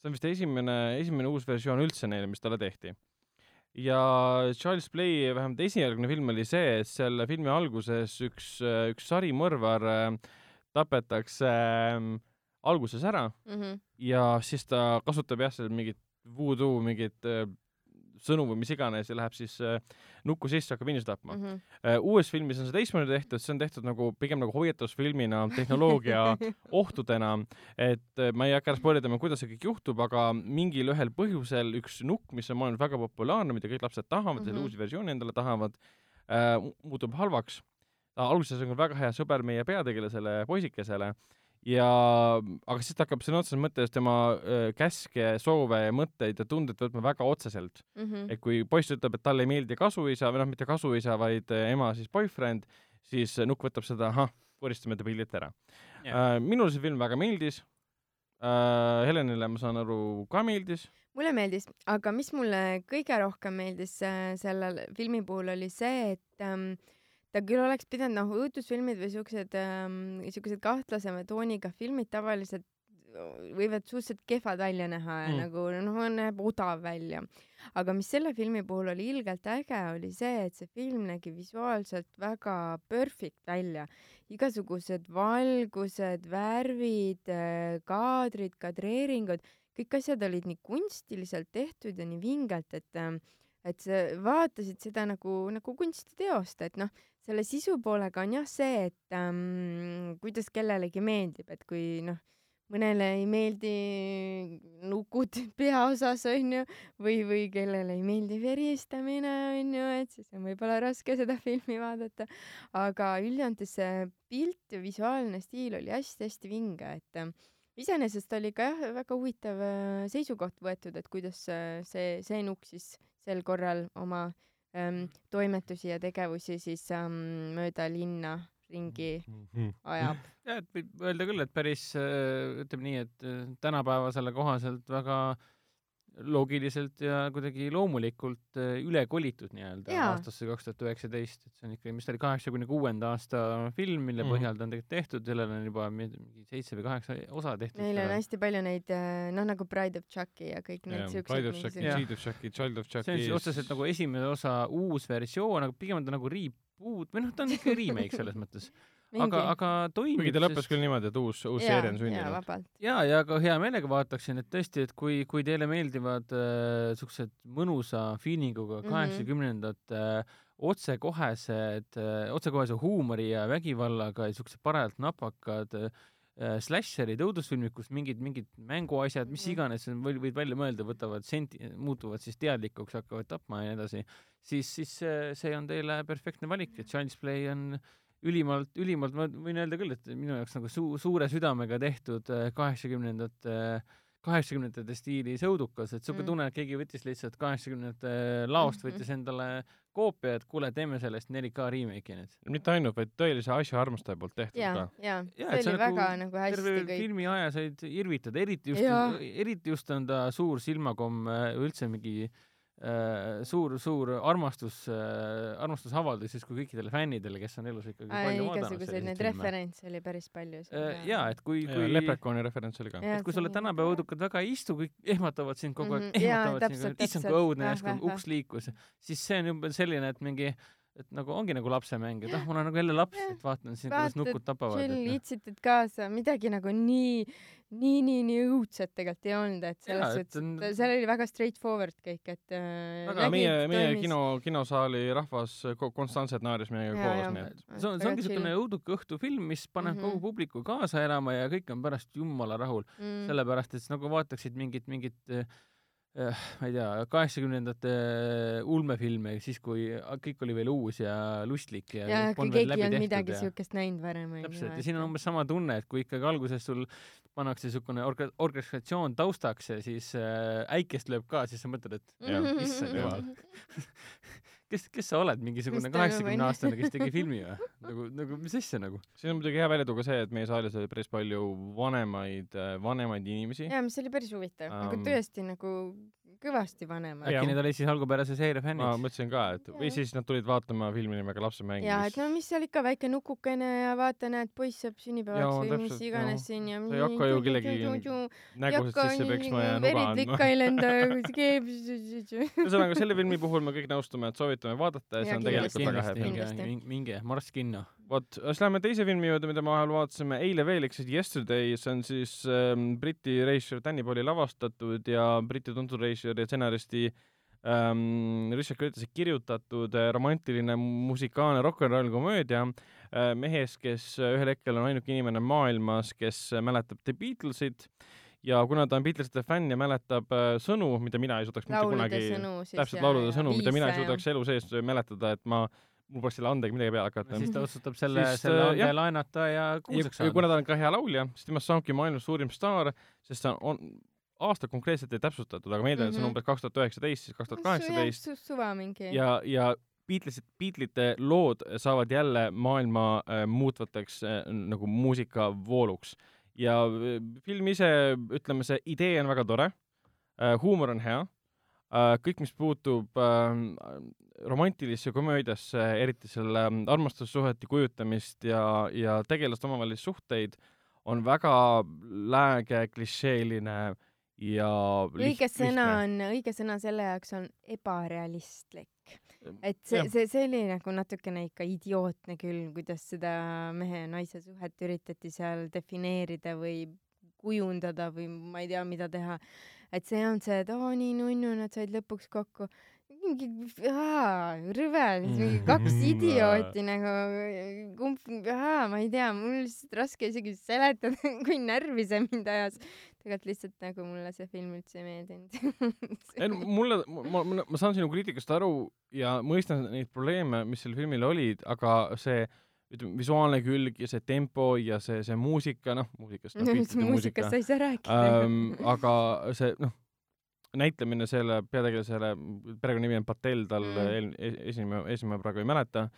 see on vist esimene, esimene uus versioon üldse neile, mis talle tehti. ja Charles Play vähemalt esialgne film oli see, et selle filmi alguses üks, üks sarimõrvar äh, tapetakse äh, alguses ära Mhm. ja siis ta kasutab jah, seal mingit voodoo mingit äh, sõnu või mis iganes ja läheb siis äh, nukku sisse, hakkab inimesi tapma Mhm. äh,. uues filmis on see teistmoodi tehtud, see on tehtud nagu pigem nagu hoiatusfilmina, tehnoloogia ohtudena, et äh, ma ei hakka ära spoilerdama, kuidas see kõik juhtub, aga mingil ühel põhjusel üks nukk, mis on maailmas väga populaarne, mida kõik lapsed tahavad mm, -hmm. selle Mhm. uusi versiooni endale tahavad äh,, muutub halvaks. alguses on väga hea sõber meie peategelasele poisikesele ja, aga siis ta hakkab sõna otseses mõttes tema äh, käske, soove ja mõtteid ja tundeid võtma väga otseselt. Mhm. et kui poiss ütleb, et talle ei meeldi kasuisa või noh, mitte kasuisa, vaid äh, ema siis boyfriend, siis äh, nukk võtab seda, ahah, koristame ta pildilt ära yeah.. minule see film väga meeldis äh,. Helenile, ma saan aru, ka meeldis. mulle meeldis, aga mis mulle kõige rohkem meeldis äh, selle filmi puhul oli see, et ähm, ta küll oleks pidanud noh, õudusfilmid või siuksed ähm,, siuksed kahtlasema tooniga filmid tavaliselt võivad suhteliselt kehvad välja näha ja Mm. nagu noh, näeb odav välja. aga mis selle filmi puhul oli ilgelt äge, oli see, et see film nägi visuaalselt väga perfect välja. igasugused valgused, värvid, kaadrid, kadreeringud, kõik asjad olid nii kunstiliselt tehtud ja nii vingelt, et ähm, et sa vaatasid seda nagu, nagu kunstiteost, et noh, selle sisu poolega on jah see, et ähm, kuidas kellelegi meeldib, et kui noh, mõnele ei meeldi nukud peaosas onju või, või kellele ei meeldi veristamine onju, et siis on võib-olla raske seda filmi vaadata. aga üldjoontes see pilt ja visuaalne stiil oli hästi-hästi vinge, et ähm, iseenesest oli ka jah, väga huvitav äh, seisukoht võetud, et kuidas äh, see, see nukk siis sel korral oma ähm, toimetusi ja tegevusi siis ähm, mööda linna ringi ajab. jah, et võib öelda küll, et päris äh, ütleme nii, et äh, tänapäevasele kohaselt väga loogiliselt ja kuidagi loomulikult äh, üle kolitud nii-öelda aastasse kaks tuhat üheksateist, et see on ikkagi, mis ta oli, kaheksakümne kuuenda aasta film, mille Mhm. põhjal ta on tegelikult tehtud, sellel on juba mingi seitse või kaheksa osa tehtud. Neil on hästi palju neid, noh nagu Bride of Chucky ja kõik need siuksed Pride of Chucky, Jah. Seed of Chucky, Child of Chucky. see on siis otseselt nagu esimene osa uus versioon, aga pigem on ta nagu reboot või noh, ta on ikka remake selles mõttes. aga, aga toimib kuigi ta lõppes küll niimoodi, et uus, uus seeria on sündinud. ja, ja ka hea meelega vaataksin, et tõesti, et kui, kui teile meeldivad äh, siuksed mõnusa feelinguga Mhm. kaheksakümnendate äh, otsekohesed äh,, otsekohese huumori ja vägivallaga ja siuksed parajalt napakad äh, slasherid, õudusfilmid, kus mingid, mingid mänguasjad, mis Mhm. iganes võid, võid välja mõelda, võtavad senti-, muutuvad siis teadlikuks, hakkavad tapma ja nii edasi, siis, siis see, on teile perfektne valik, et Child's Play on ülimalt, ülimalt, ma võin öelda küll, et minu jaoks nagu suu-, suure südamega tehtud äh, kaheksakümnendate, kaheksakümnendate stiilis õudukas, et siuke Mm. tunne, et keegi võttis lihtsalt kaheksakümnendate laost, Mhm. võttis endale koopia, et kuule, teeme sellest 4K remake'i nüüd. mitte ainult, vaid tõelise asja armastaja poolt tehtud ja ka., ja Jaa, see oli nagu väga nagu hästi terve kõik. filmi aja said irvitada, eriti just eriti just on ta suur silmakomm äh, üldse mingi äh, suur, suur armastus äh,, armastusavaldus siis kui kõikidele fännidele, kes on elus ikkagi palju vaadanud igasuguseid neid referentse oli päris palju. äh,. jaa, et kui, kui Leprechauni referents oli ka. Jaa, et kui sulle tänapäeva väga- õudukad väga ei istu, kõik ehmatavad sind kogu aeg mm, -hmm. jaa, ehmatavad sind, issand kui õudne, järsku uks liikus, siis see on juba selline, et mingi, et nagu ongi nagu lapsemäng, et ah, mul on nagu jälle laps, et vaatan siin, kuidas nukud tapavad. chill, noh. itsitad kaasa, midagi nagu nii, nii, nii, nii õudset tegelikult ei olnud, et selles suhtes, on- seal oli väga straight forward kõik, et äh, aga meie, meie kino, kinosaali rahvas ko- konstantselt naeris meiega koos, nii et see on, see ongi niisugune õuduke õhtufilm, mis paneb mm -hmm. Mhm. kogu publiku kaasa elama ja kõik on pärast jumala rahul mm., mm. sellepärast et sa nagu vaataksid mingit, mingit äh, ma ei tea, kaheksakümnendate ulmefilme, siis kui kõik oli veel uus ja lustlik ja, ja kui keegi läbi ei olnud midagi ja siukest näinud varem täpselt, ja siin on umbes sama tunne, et kui ikkagi alguses sul pannakse niisugune orga-, orkestratsioon taustaks ja siis äh, äikest lööb ka, siis sa mõtled, et Mhm. issand jumal. kes, kes sa oled, mingisugune kaheksakümne aastane, kes tegi filmi või? nagu, nagu mis asja nagu? siin on muidugi hea välja tuua ka see, et meie saalis oli päris palju vanemaid, vanemaid inimesi. jaa, mis oli päris huvitav, aga Ähm. tõesti nagu kõvasti vanemad. Äkki need olid siis algupärase seeria ma fännid? mõtlesin ka, et või siis nad tulid vaatama filmi nimega Lapsemäng, ja et no mis seal ikka väike nukukene ja vaata, näed, poiss saab sünnipäevaks või mis iganes siin ja Sa ei hakka ju kellegi nägusid sisse peksma ja nuga andma ikka. ei lenda ühesõnaga, selle filmi puhul me kõik nõustume, et soovitame vaadata ja see on tegelikult väga hea film. Minge, minge Marss kinno. vot, siis läheme teise filmi juurde, mida me vahel vaatasime. Eile veel, ehk siis Yesterday, see on siis ähm, Briti režissöör Danny Boyle'i lavastatud ja Briti tuntud režissöör ja stsenaristi ähm, Richard Curtis'i kirjutatud äh, romantiline musikaalne rock n roll komöödia. Äh, mehes, kes äh, ühel hetkel on ainuke inimene maailmas, kes äh, mäletab The Beatlesit. Ja kuna ta on Beatlesite fänn ja mäletab äh, sõnu, mida mina ei suudaks mitte kunagi täpselt laulude sõnu, mida mina ei suudaks elu sees mäletada, et ma, mul poleks selle andega midagi peale hakata. siis ta otsustab selle, selle äh, ande jah. laenata ja ja, kuulsaks ja saada. kuna ta on ka hea laulja, siis temast saabki maailma suurim staar, sest ta on aasta konkreetselt ei täpsustatud, aga ma eeldan, et see on Mhm. umbes kaks tuhat üheksateist, siis kaks tuhat kaheksateist Su- suva mingi. ja, ja Beatlesid, Beatlesite lood saavad jälle maailma äh, muutvateks äh, nagu muusikavooluks ja äh, film ise, ütleme, see idee on väga tore äh,, huumor on hea äh,, kõik, mis puutub äh, romantilisse komöödiasse, eriti selle ähm, armastussuhete kujutamist ja, ja tegelaste omavahelisi suhteid, on väga lääge, klišeeline ja õige sõna on, õige sõna selle jaoks on ebarealistlik. et see see, see oli nagu natukene ikka idiootne küll, kuidas seda mehe ja naise suhet üritati seal defineerida või kujundada või ma ei tea, mida teha. et see on see, et oo nii nunnu, nad said lõpuks kokku. mingi, rõve, mingi kaks idiooti nagu, kumb, ma ei tea, mul on lihtsalt raske isegi seletada, kui närvi see mind ajas. tegelikult lihtsalt nagu mulle see film üldse ei meeldinud. ei no mulle, ma, ma, ma saan sinu kriitikast aru ja mõistan neid probleeme, mis sellel filmil olid, aga see ütleme, visuaalne külg ja see tempo ja see, see muusika, noh, muusikast, muusika muusikast sa ei saa rääkida ähm,. aga see, noh, näitlemine selle peategelasele, perekonnanimi on Patel, tal Mm. mm. esimene, esimene praegu ei mäleta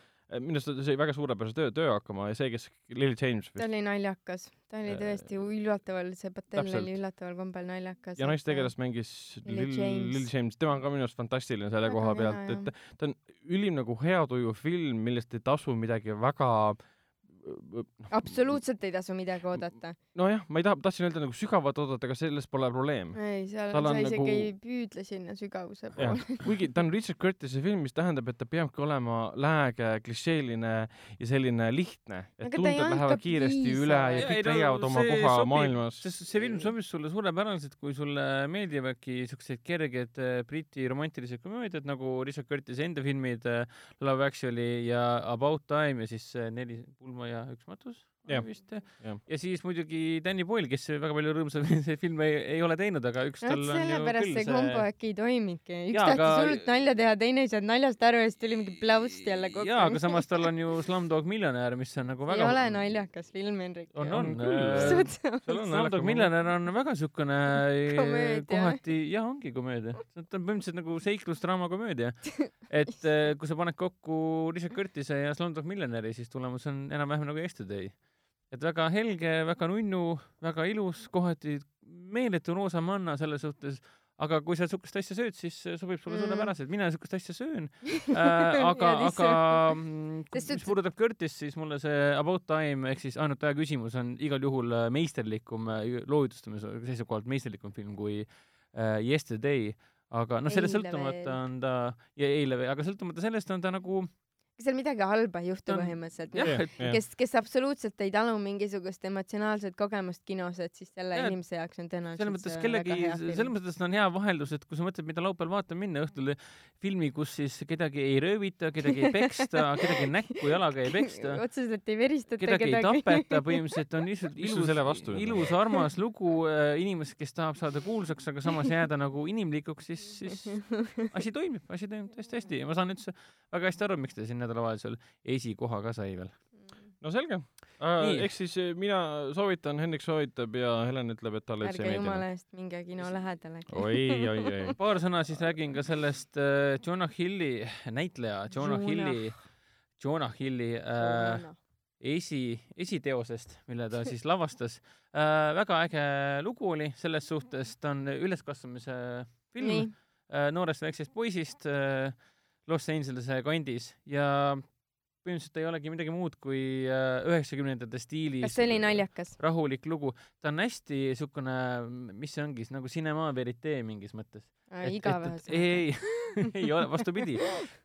minu arust ta sai väga suurepärase töö, töö hakkama ja see, kes Lily James ta oli naljakas, ta oli Äh, tõesti üllataval, see Patel täpselt. oli üllataval kombel naljakas. ja naistegelast mängis Lily James. Lily James, tema on ka minu arust fantastiline selle Väga koha pealt, et ta on ülim nagu hea tuju film, millest ei tasu midagi väga absoluutselt ei tasu midagi oodata. nojah, ma ei taha, tahtsin öelda nagu sügavat oodata, aga selles pole probleem. ei, seal Tal sa on isegi nagu- ei püüdle sinna sügavuse poole. kuigi ta on Richard Curtis'i film, mis tähendab, et ta peabki olema lääge, klišeeline ja selline lihtne, et Aga tunded lähevad kiiresti piisavalt. üle ja ei kõik leiavad oma see koha sobib, maailmas. see film sobib sulle suurepäraselt, kui sulle meeldivadki siuksed kerged äh, Briti romantilised komöödiad nagu Richard Curtis'i enda filmid äh, Love Actually ja About Time ja siis äh, Neli pulma ja üks matus Oli vist. jah. ja siis muidugi Danny Boyle, kes väga palju rõõmsaid filme ei, ei ole teinud, aga üks tal on ju sellepärast küll see kombo äkki ei toimingi. üks Jaa, tahtis aga- hullult nalja teha, teine ei saanud naljast aru ja siis tuli mingi pläust jälle kokku. jaa, aga samas tal on ju Slumdog Millionär, mis on nagu ei väga ole naljakas film, Henrik. on, On äh, seal on Slumdog Millionär on väga siukene äh, kohati, jah, ongi komöödia. ta on põhimõtteliselt nagu seiklusdraama komöödia. et äh, kui sa paned kokku Richard Curtis'e ja Slumdog Millionäri, siis tulemus on enam-vähem nagu Yesterday. Et väga helge, väga nunnu, väga ilus, kohati meeletu roosa manna selles suhtes, aga kui sa siukest asja sööd, siis äh, sobib sulle Mm. suurepäraselt, mina siukest asja söön. Äh,. aga, aga mm, mis et- puudutab Curtis, siis mulle see About Time ehk siis ainult aja küsimus on igal juhul äh, meisterlikum äh, loojutustamise seisukohalt meisterlikum film kui äh, Yesterday, aga noh, sellest sõltumata on ta ja eile veel, aga sõltumata sellest on ta nagu seal midagi halba ei juhtu põhimõtteliselt. Jah, et jah. kes, kes absoluutselt ei talu mingisugust emotsionaalset kogemust kinos, et siis selle Jaa, inimese jaoks on tõenäoliselt selles mõttes kellegi selles mõttes on hea vaheldus, et kui sa mõtled, mida laupäeval vaatama minna õhtul filmi, kus siis kedagi ei röövita, kedagi ei peksta, kedagi näkku jalaga ei peksta, otseselt ei veristata kedagi ei tapeta, põhimõtteliselt on lihtsalt ilus selle vastu on? ilus armas lugu äh, inimesest, kes tahab saada kuulsaks, aga samas jääda nagu inimlikuks, siis, siis asi toimib, asi toimib tõesti hästi ja ma saan üldse väga hästi aru, miks ta siin nädalavahetusel esikoha ka sai veel. no selge. Nii. eks siis eh, mina soovitan, Hendrik soovitab ja Helen ütleb, et talle üldse ärge ei jumala meeldinud. eest minge kino lähedale. oi, oi, oi. paar sõna siis räägin ka sellest äh, Jonah Hilli, näitleja Jonah Jonah. Hilli, Jonah Hilli äh, esi, esiteosest, mille ta siis lavastas äh,. väga äge lugu oli selles suhtes, ta on üleskasvamise film äh, noorest väiksest poisist äh, Los Angelese kandis ja põhimõtteliselt ei olegi midagi muud kui äh, üheksakümnendate stiilis kas see oli naljakas? rahulik lugu. ta on hästi siukene, mis see ongi, nagu cinema verite mingis mõttes. Igav ei, ei, ei ole, vastupidi.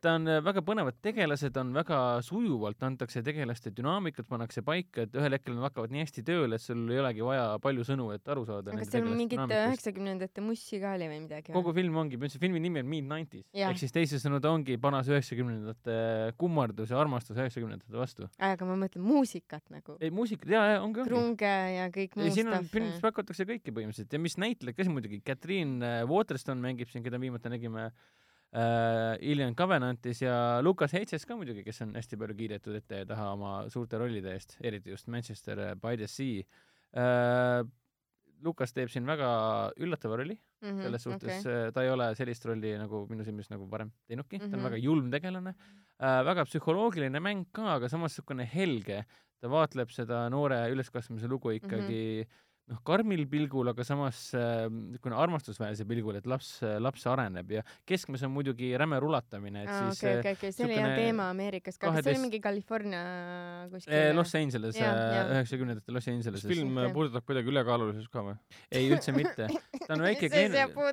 ta on äh, väga põnevad tegelased, on väga sujuvalt antakse tegelaste dünaamikat, pannakse paika, et ühel hetkel nad hakkavad nii hästi tööle, et sul ei olegi vaja palju sõnu, et aru saada. kas seal mingit üheksakümnendate mussi ka oli või midagi? kogu film ongi, filmi nimi on Mid-Nineties Jah. ehk siis teisisõnu ta ongi panas üheksakümnendate kummardus ja armastus üheksakümnendate vastu. aga ma mõtlen muusikat nagu. ei, muusika, jaa, jaa, ongi, ongi. krunge ja kõik muu ei, siin on, stuff. filmis pakutakse kõiki põhimõtteliselt ja mis näitlejaid ka siin muidugi, Catherine äh, Waterston mängib siin, keda viimati nägime äh, Alien Covenantis ja Lucas Hedges ka muidugi, kes on hästi palju kiidetud ette ja taha oma suurte rollide eest, eriti just Manchester äh, by the Sea äh,. Lukas teeb siin väga üllatava rolli Mhm, selles suhtes okay. ta ei ole sellist rolli nagu minu silmis nagu varem teinudki mm, -hmm. ta on Mhm. väga julm tegelane äh,, väga psühholoogiline mäng ka, aga samas niisugune helge, ta vaatleb seda noore üleskasvamise lugu ikkagi mm -hmm. noh, karmil pilgul, aga samas niisugune äh, armastusväärse pilgul, et laps, laps areneb ja keskmes on muidugi räme rulatamine, et aa, siis okei, okei, okei, see oli hea teema Ameerikas ka, kas see oli 12 mingi California kuskil eh, Los Angeles, jah. üheksakümnendate Los kas Angeleses. film Okei. puudutab kuidagi ülekaalulisust ka või? ei, üldse mitte. ta on väike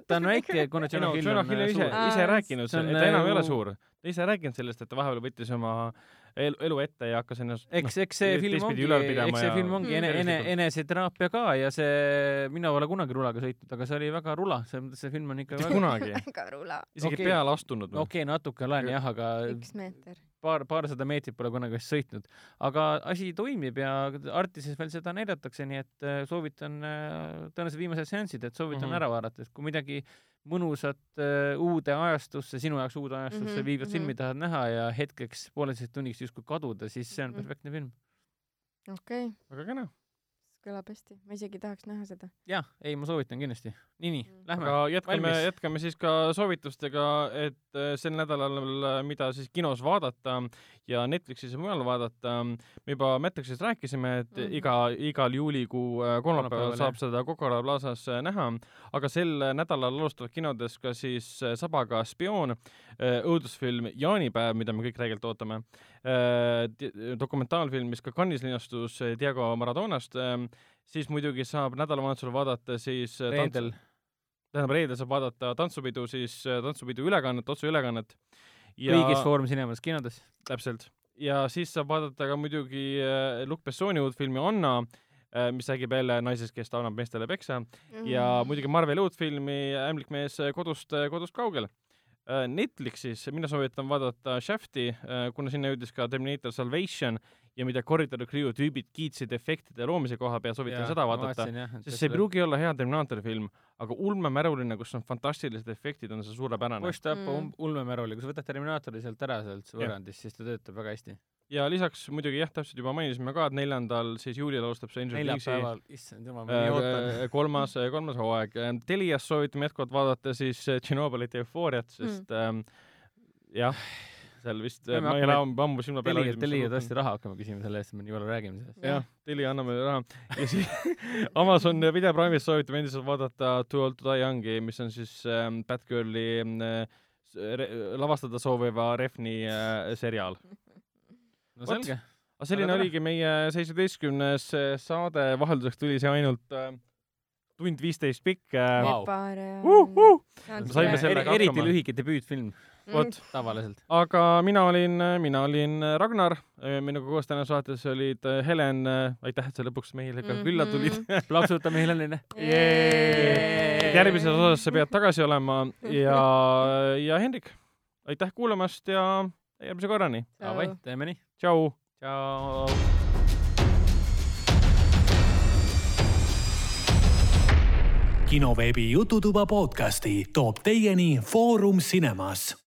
ta on väike, kuna Jonah Hill on äh, on ise ise rääkinud, et ta enam ei ole suur. ta ise rääkinud sellest, et ta vahepeal võttis oma elu, elu ette ja hakkas ennast eks, eks see film ongi, eks see film ongi ene, ene, eneseteraapia ka ja see, mina pole kunagi rulaga sõitnud, aga see oli väga rula, mõttes see film on ikka väga kunagi, väga rula, isegi Okei. peale astunud okei okay,, natuke olen jah, aga üks meeter. paar, paarsada meetrit pole kunagi vist sõitnud. aga asi toimib ja Artises veel seda näidatakse, nii et äh, soovitan äh, tõenäoliselt viimased seansid, et soovitan mm. -hmm. ära vaadata, et kui midagi mõnusat äh, uude ajastusse, sinu jaoks uude ajastusse mm Mhm, -hmm, viivat mhm. filmi tahad näha ja hetkeks pooleteiseks tunniks justkui kaduda, siis see on Mhm. perfektne film. okei, väga kena. Kõlab hästi, ma isegi tahaks näha seda. jah, ei, ma soovitan kindlasti. nii, nii Mm., lähme. aga jätkame, jätkame siis ka soovitustega, et äh, sel nädalal, mida siis kinos vaadata ja Netflixis ja mujal vaadata. me juba Matrixist rääkisime, et mm. -hmm. iga, igal juulikuu äh, kolmapäeval saab seda Coca-Cola Plazas äh, näha, aga sel nädalal alustavad kinodes ka siis äh, Sabaga spioon, õudusfilm Jaanipäev, mida me kõik räigelt ootame. dokumentaalfilm, mis ka Cannes'is linastus äh, Diego Maradonast, siis muidugi saab nädalavahetusel vaadata siis äh, tants- reedel. tähendab reedel saab vaadata tantsupidu siis äh, tantsupidu ülekannet, otseülekannet. kõigis Foorum Cinemas kinodes. täpselt. ja siis saab vaadata ka muidugi äh, Luc Bessoni uut filmi Onna, mis räägib jälle naisest, kes annab meestele peksa ja muidugi Marveli uut filmi Ämblik mees kodust, kodust kaugel. Netflixis mina soovitan vaadata Shafti, kuna sinna jõudis ka Terminator Salvation ja mida Corridor Crew tüübid kiitsid efektide loomise koha peal, soovitan seda vaadata. sest see ei pruugi olla hea Terminaatori film, aga ulmemäruline, kus on fantastilised efektid, on see suurepärane. Push up Mm. mm. ulmemäruli, kui sa võtad Terminaatori sealt ära sealt võrrandist, siis ta töötab väga hästi. Ja lisaks muidugi jah, täpselt juba mainisime ka, et neljandal siis juulil alustab Stranger Thingsi neljapäeval, issand jumal, ma nii ootan. äh, kolmas, kolmas hooaeg. Telias soovitame jätkuvalt vaadata siis äh, Tšernobõlit ja Eufooriat, sest ähm, jah, seal vist, ma ei ole ammu silma peal Telia, Telia tõesti raha hakkama küsima selle eest, et me nii palju räägime sellest. jah, Telia annab meile raha ja siis Amazon Video Prime'is soovitame endiselt vaadata Too Old to Die Young'i, mis on siis ähm, Batgirli äh, lavastada sooviva Refni äh, seriaal. No Vot. selge. aga selline tore. oligi meie seitsmeteistkümnes saade, vahelduseks tuli see ainult äh, tund viisteist pikk äh, Vau. uh,. Uh! Me saime sellega eriti hakkama. lühike debüütfilm, vot, tavaliselt. aga mina olin, mina olin Ragnar, minuga koos täna saates olid Helen, aitäh, et sa lõpuks meile ka külla tulid. plaksutame Helenile. järgmises osas sa pead tagasi olema ja, ja Hendrik, aitäh kuulamast ja järgmise korrani, Davai, teeme nii. tšau. tšau. kinoveebi Jututuba podcasti toob teieni Foorum Cinemas